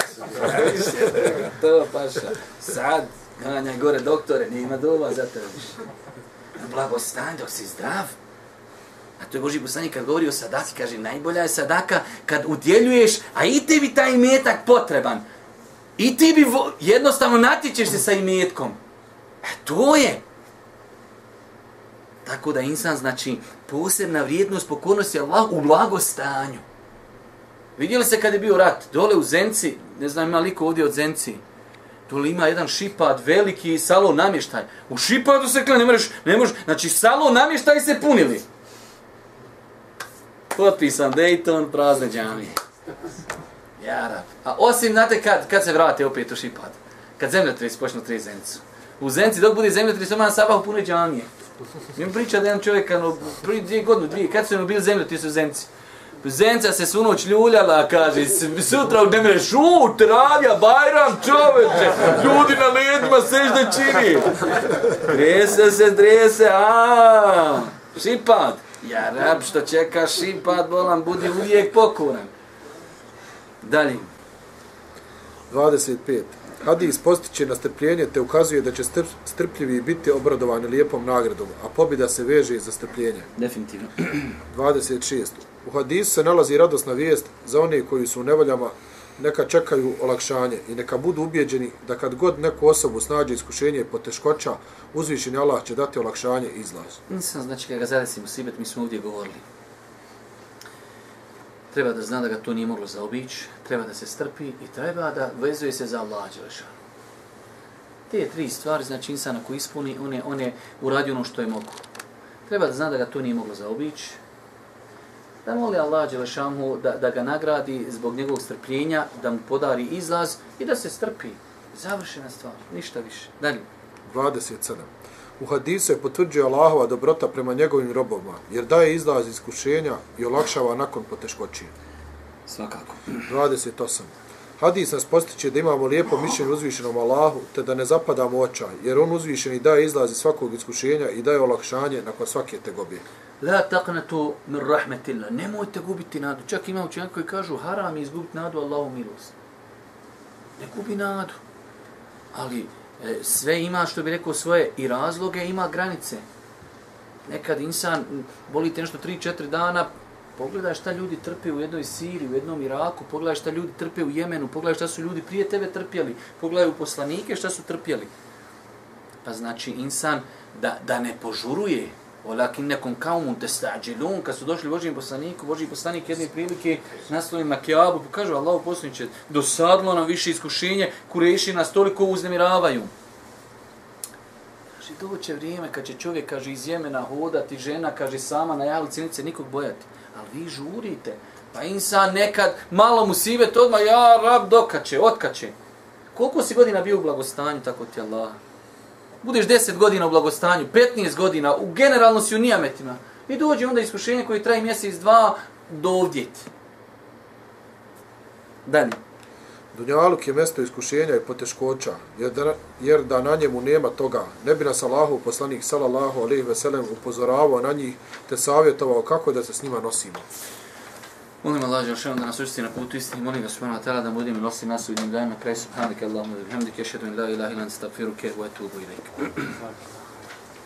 to paša. Sad, ganjaj gore doktore, nima dova za tebe više. Blagostan dok si zdrav. A to je Boži poslanik kad govori o sadaki, kaže, najbolja je sadaka kad udjeljuješ, a i tebi taj imetak potreban. I ti bi vo, jednostavno natječeš se sa imetkom. E, to je. Tako da insan znači posebna vrijednost pokornosti Allah u blagostanju. Vidjeli se kad je bio rat, dole u Zenci, ne znam ima liko ovdje od Zenci, dole ima jedan šipad, veliki salon namještaj. U šipadu se kle, ne možeš, ne možeš, znači salon namještaj se punili. Potpisan Dayton, prazne džamije. Jarab. A osim, znate, kad, kad se vrate opet u šipad? Kad zemljotres počnu tri Zencu. U Zenci dok bude zemljotres, ima na sabah pune džamije. Mi priča da jedan čovjek, ano, prvi dvije godine, dvije, kad su mi bili zemlje, ti su zemci. Zenca se svu noć ljuljala, kaže, sutra u demre, šu, travja, bajram, čoveče, ljudi na ledima seš da čini. Trese se, trese, a šipad. Ja, rab, što čeka šipad, bolam, budi uvijek pokoran. Dalje. 25. Hadis postiče na strpljenje te ukazuje da će strp, strpljivi biti obradovani lijepom nagradom, a pobjeda se veže za strpljenje. Definitivno. 26. U hadisu se nalazi radosna vijest za one koji su u nevoljama, neka čekaju olakšanje i neka budu ubjeđeni da kad god neku osobu snađe iskušenje i poteškoća, uzvišeni Allah će dati olakšanje i izlaz. Nisam, znači, kada ga zadesimo sibet, mi smo ovdje govorili. Treba da zna da ga to nije moglo zaobići, treba da se strpi i treba da vezuje se za Allah Đelešanu. Te tri stvari, znači insana koji ispuni, on je, on je uradio ono što je mogu. Treba da zna da ga to nije moglo zaobići, da moli Allah Đelešanu da, da ga nagradi zbog njegovog strpljenja, da mu podari izlaz i da se strpi. Završena stvar, ništa više. Dalje. 27. U hadisu je potvrđuje Allahova dobrota prema njegovim robovima, jer daje izlaz iskušenja i olakšava nakon poteškoći. Svakako. 28. Hadis nas postiče da imamo lijepo mišljenje uzvišenom Allahu, te da ne zapadamo očaj, jer on uzvišeni daje izlaz iz svakog iskušenja i daje olakšanje nakon svake tegobe. La taqnatu min rahmetillah. Nemojte gubiti nadu. Čak ima učenjaka koji kažu haram je izgubiti nadu Allahu milost. Ne gubi nadu. Ali E, sve ima, što bi rekao, svoje i razloge, ima granice. Nekad insan, boli te nešto 3-4 dana, pogledaj šta ljudi trpe u jednoj Siriji, u jednom Iraku, pogledaj šta ljudi trpe u Jemenu, pogledaj šta su ljudi prije tebe trpjeli, pogledaj u poslanike šta su trpjeli. Pa znači insan da, da ne požuruje, Olakin nekom kaumun te stađilun, kad su došli Božijim poslaniku, Božiji poslanik jedne prilike naslovi na pokažu Allahu poslaniče, dosadlo nam više iskušenje, kureši nas toliko uznemiravaju. Kaže, doće vrijeme kad će čovjek, kaže, iz Jemena hodati, žena, kaže, sama na jalici, neće nikog bojati. Ali vi žurite. Pa insan nekad, malo mu sivet odmah, ja, rab, dokače, otkače. Koliko si godina bio u blagostanju, tako ti Allah? Budeš 10 godina u blagostanju, 15 godina, u generalno si u nijametima, i dođe onda iskušenje koje traje mjesec, dva, do ovdjeti. Dalje. Dunjaluk je mjesto iskušenja i poteškoća, jer da, jer da na njemu nema toga. Ne bi nas Allahu, poslanik sallallahu alaihi veselem, upozoravao na njih, te savjetovao kako da se s njima nosimo. Molim Allah Želšanu da nas učesti na putu istini. Molim ga subhanahu wa ta'ala da budem nosi nas u jednim danima. Kraj subhanike Allahumma da bihamdike. šedun in la ilaha ilan stagfiruke. Wa etubu ilaik.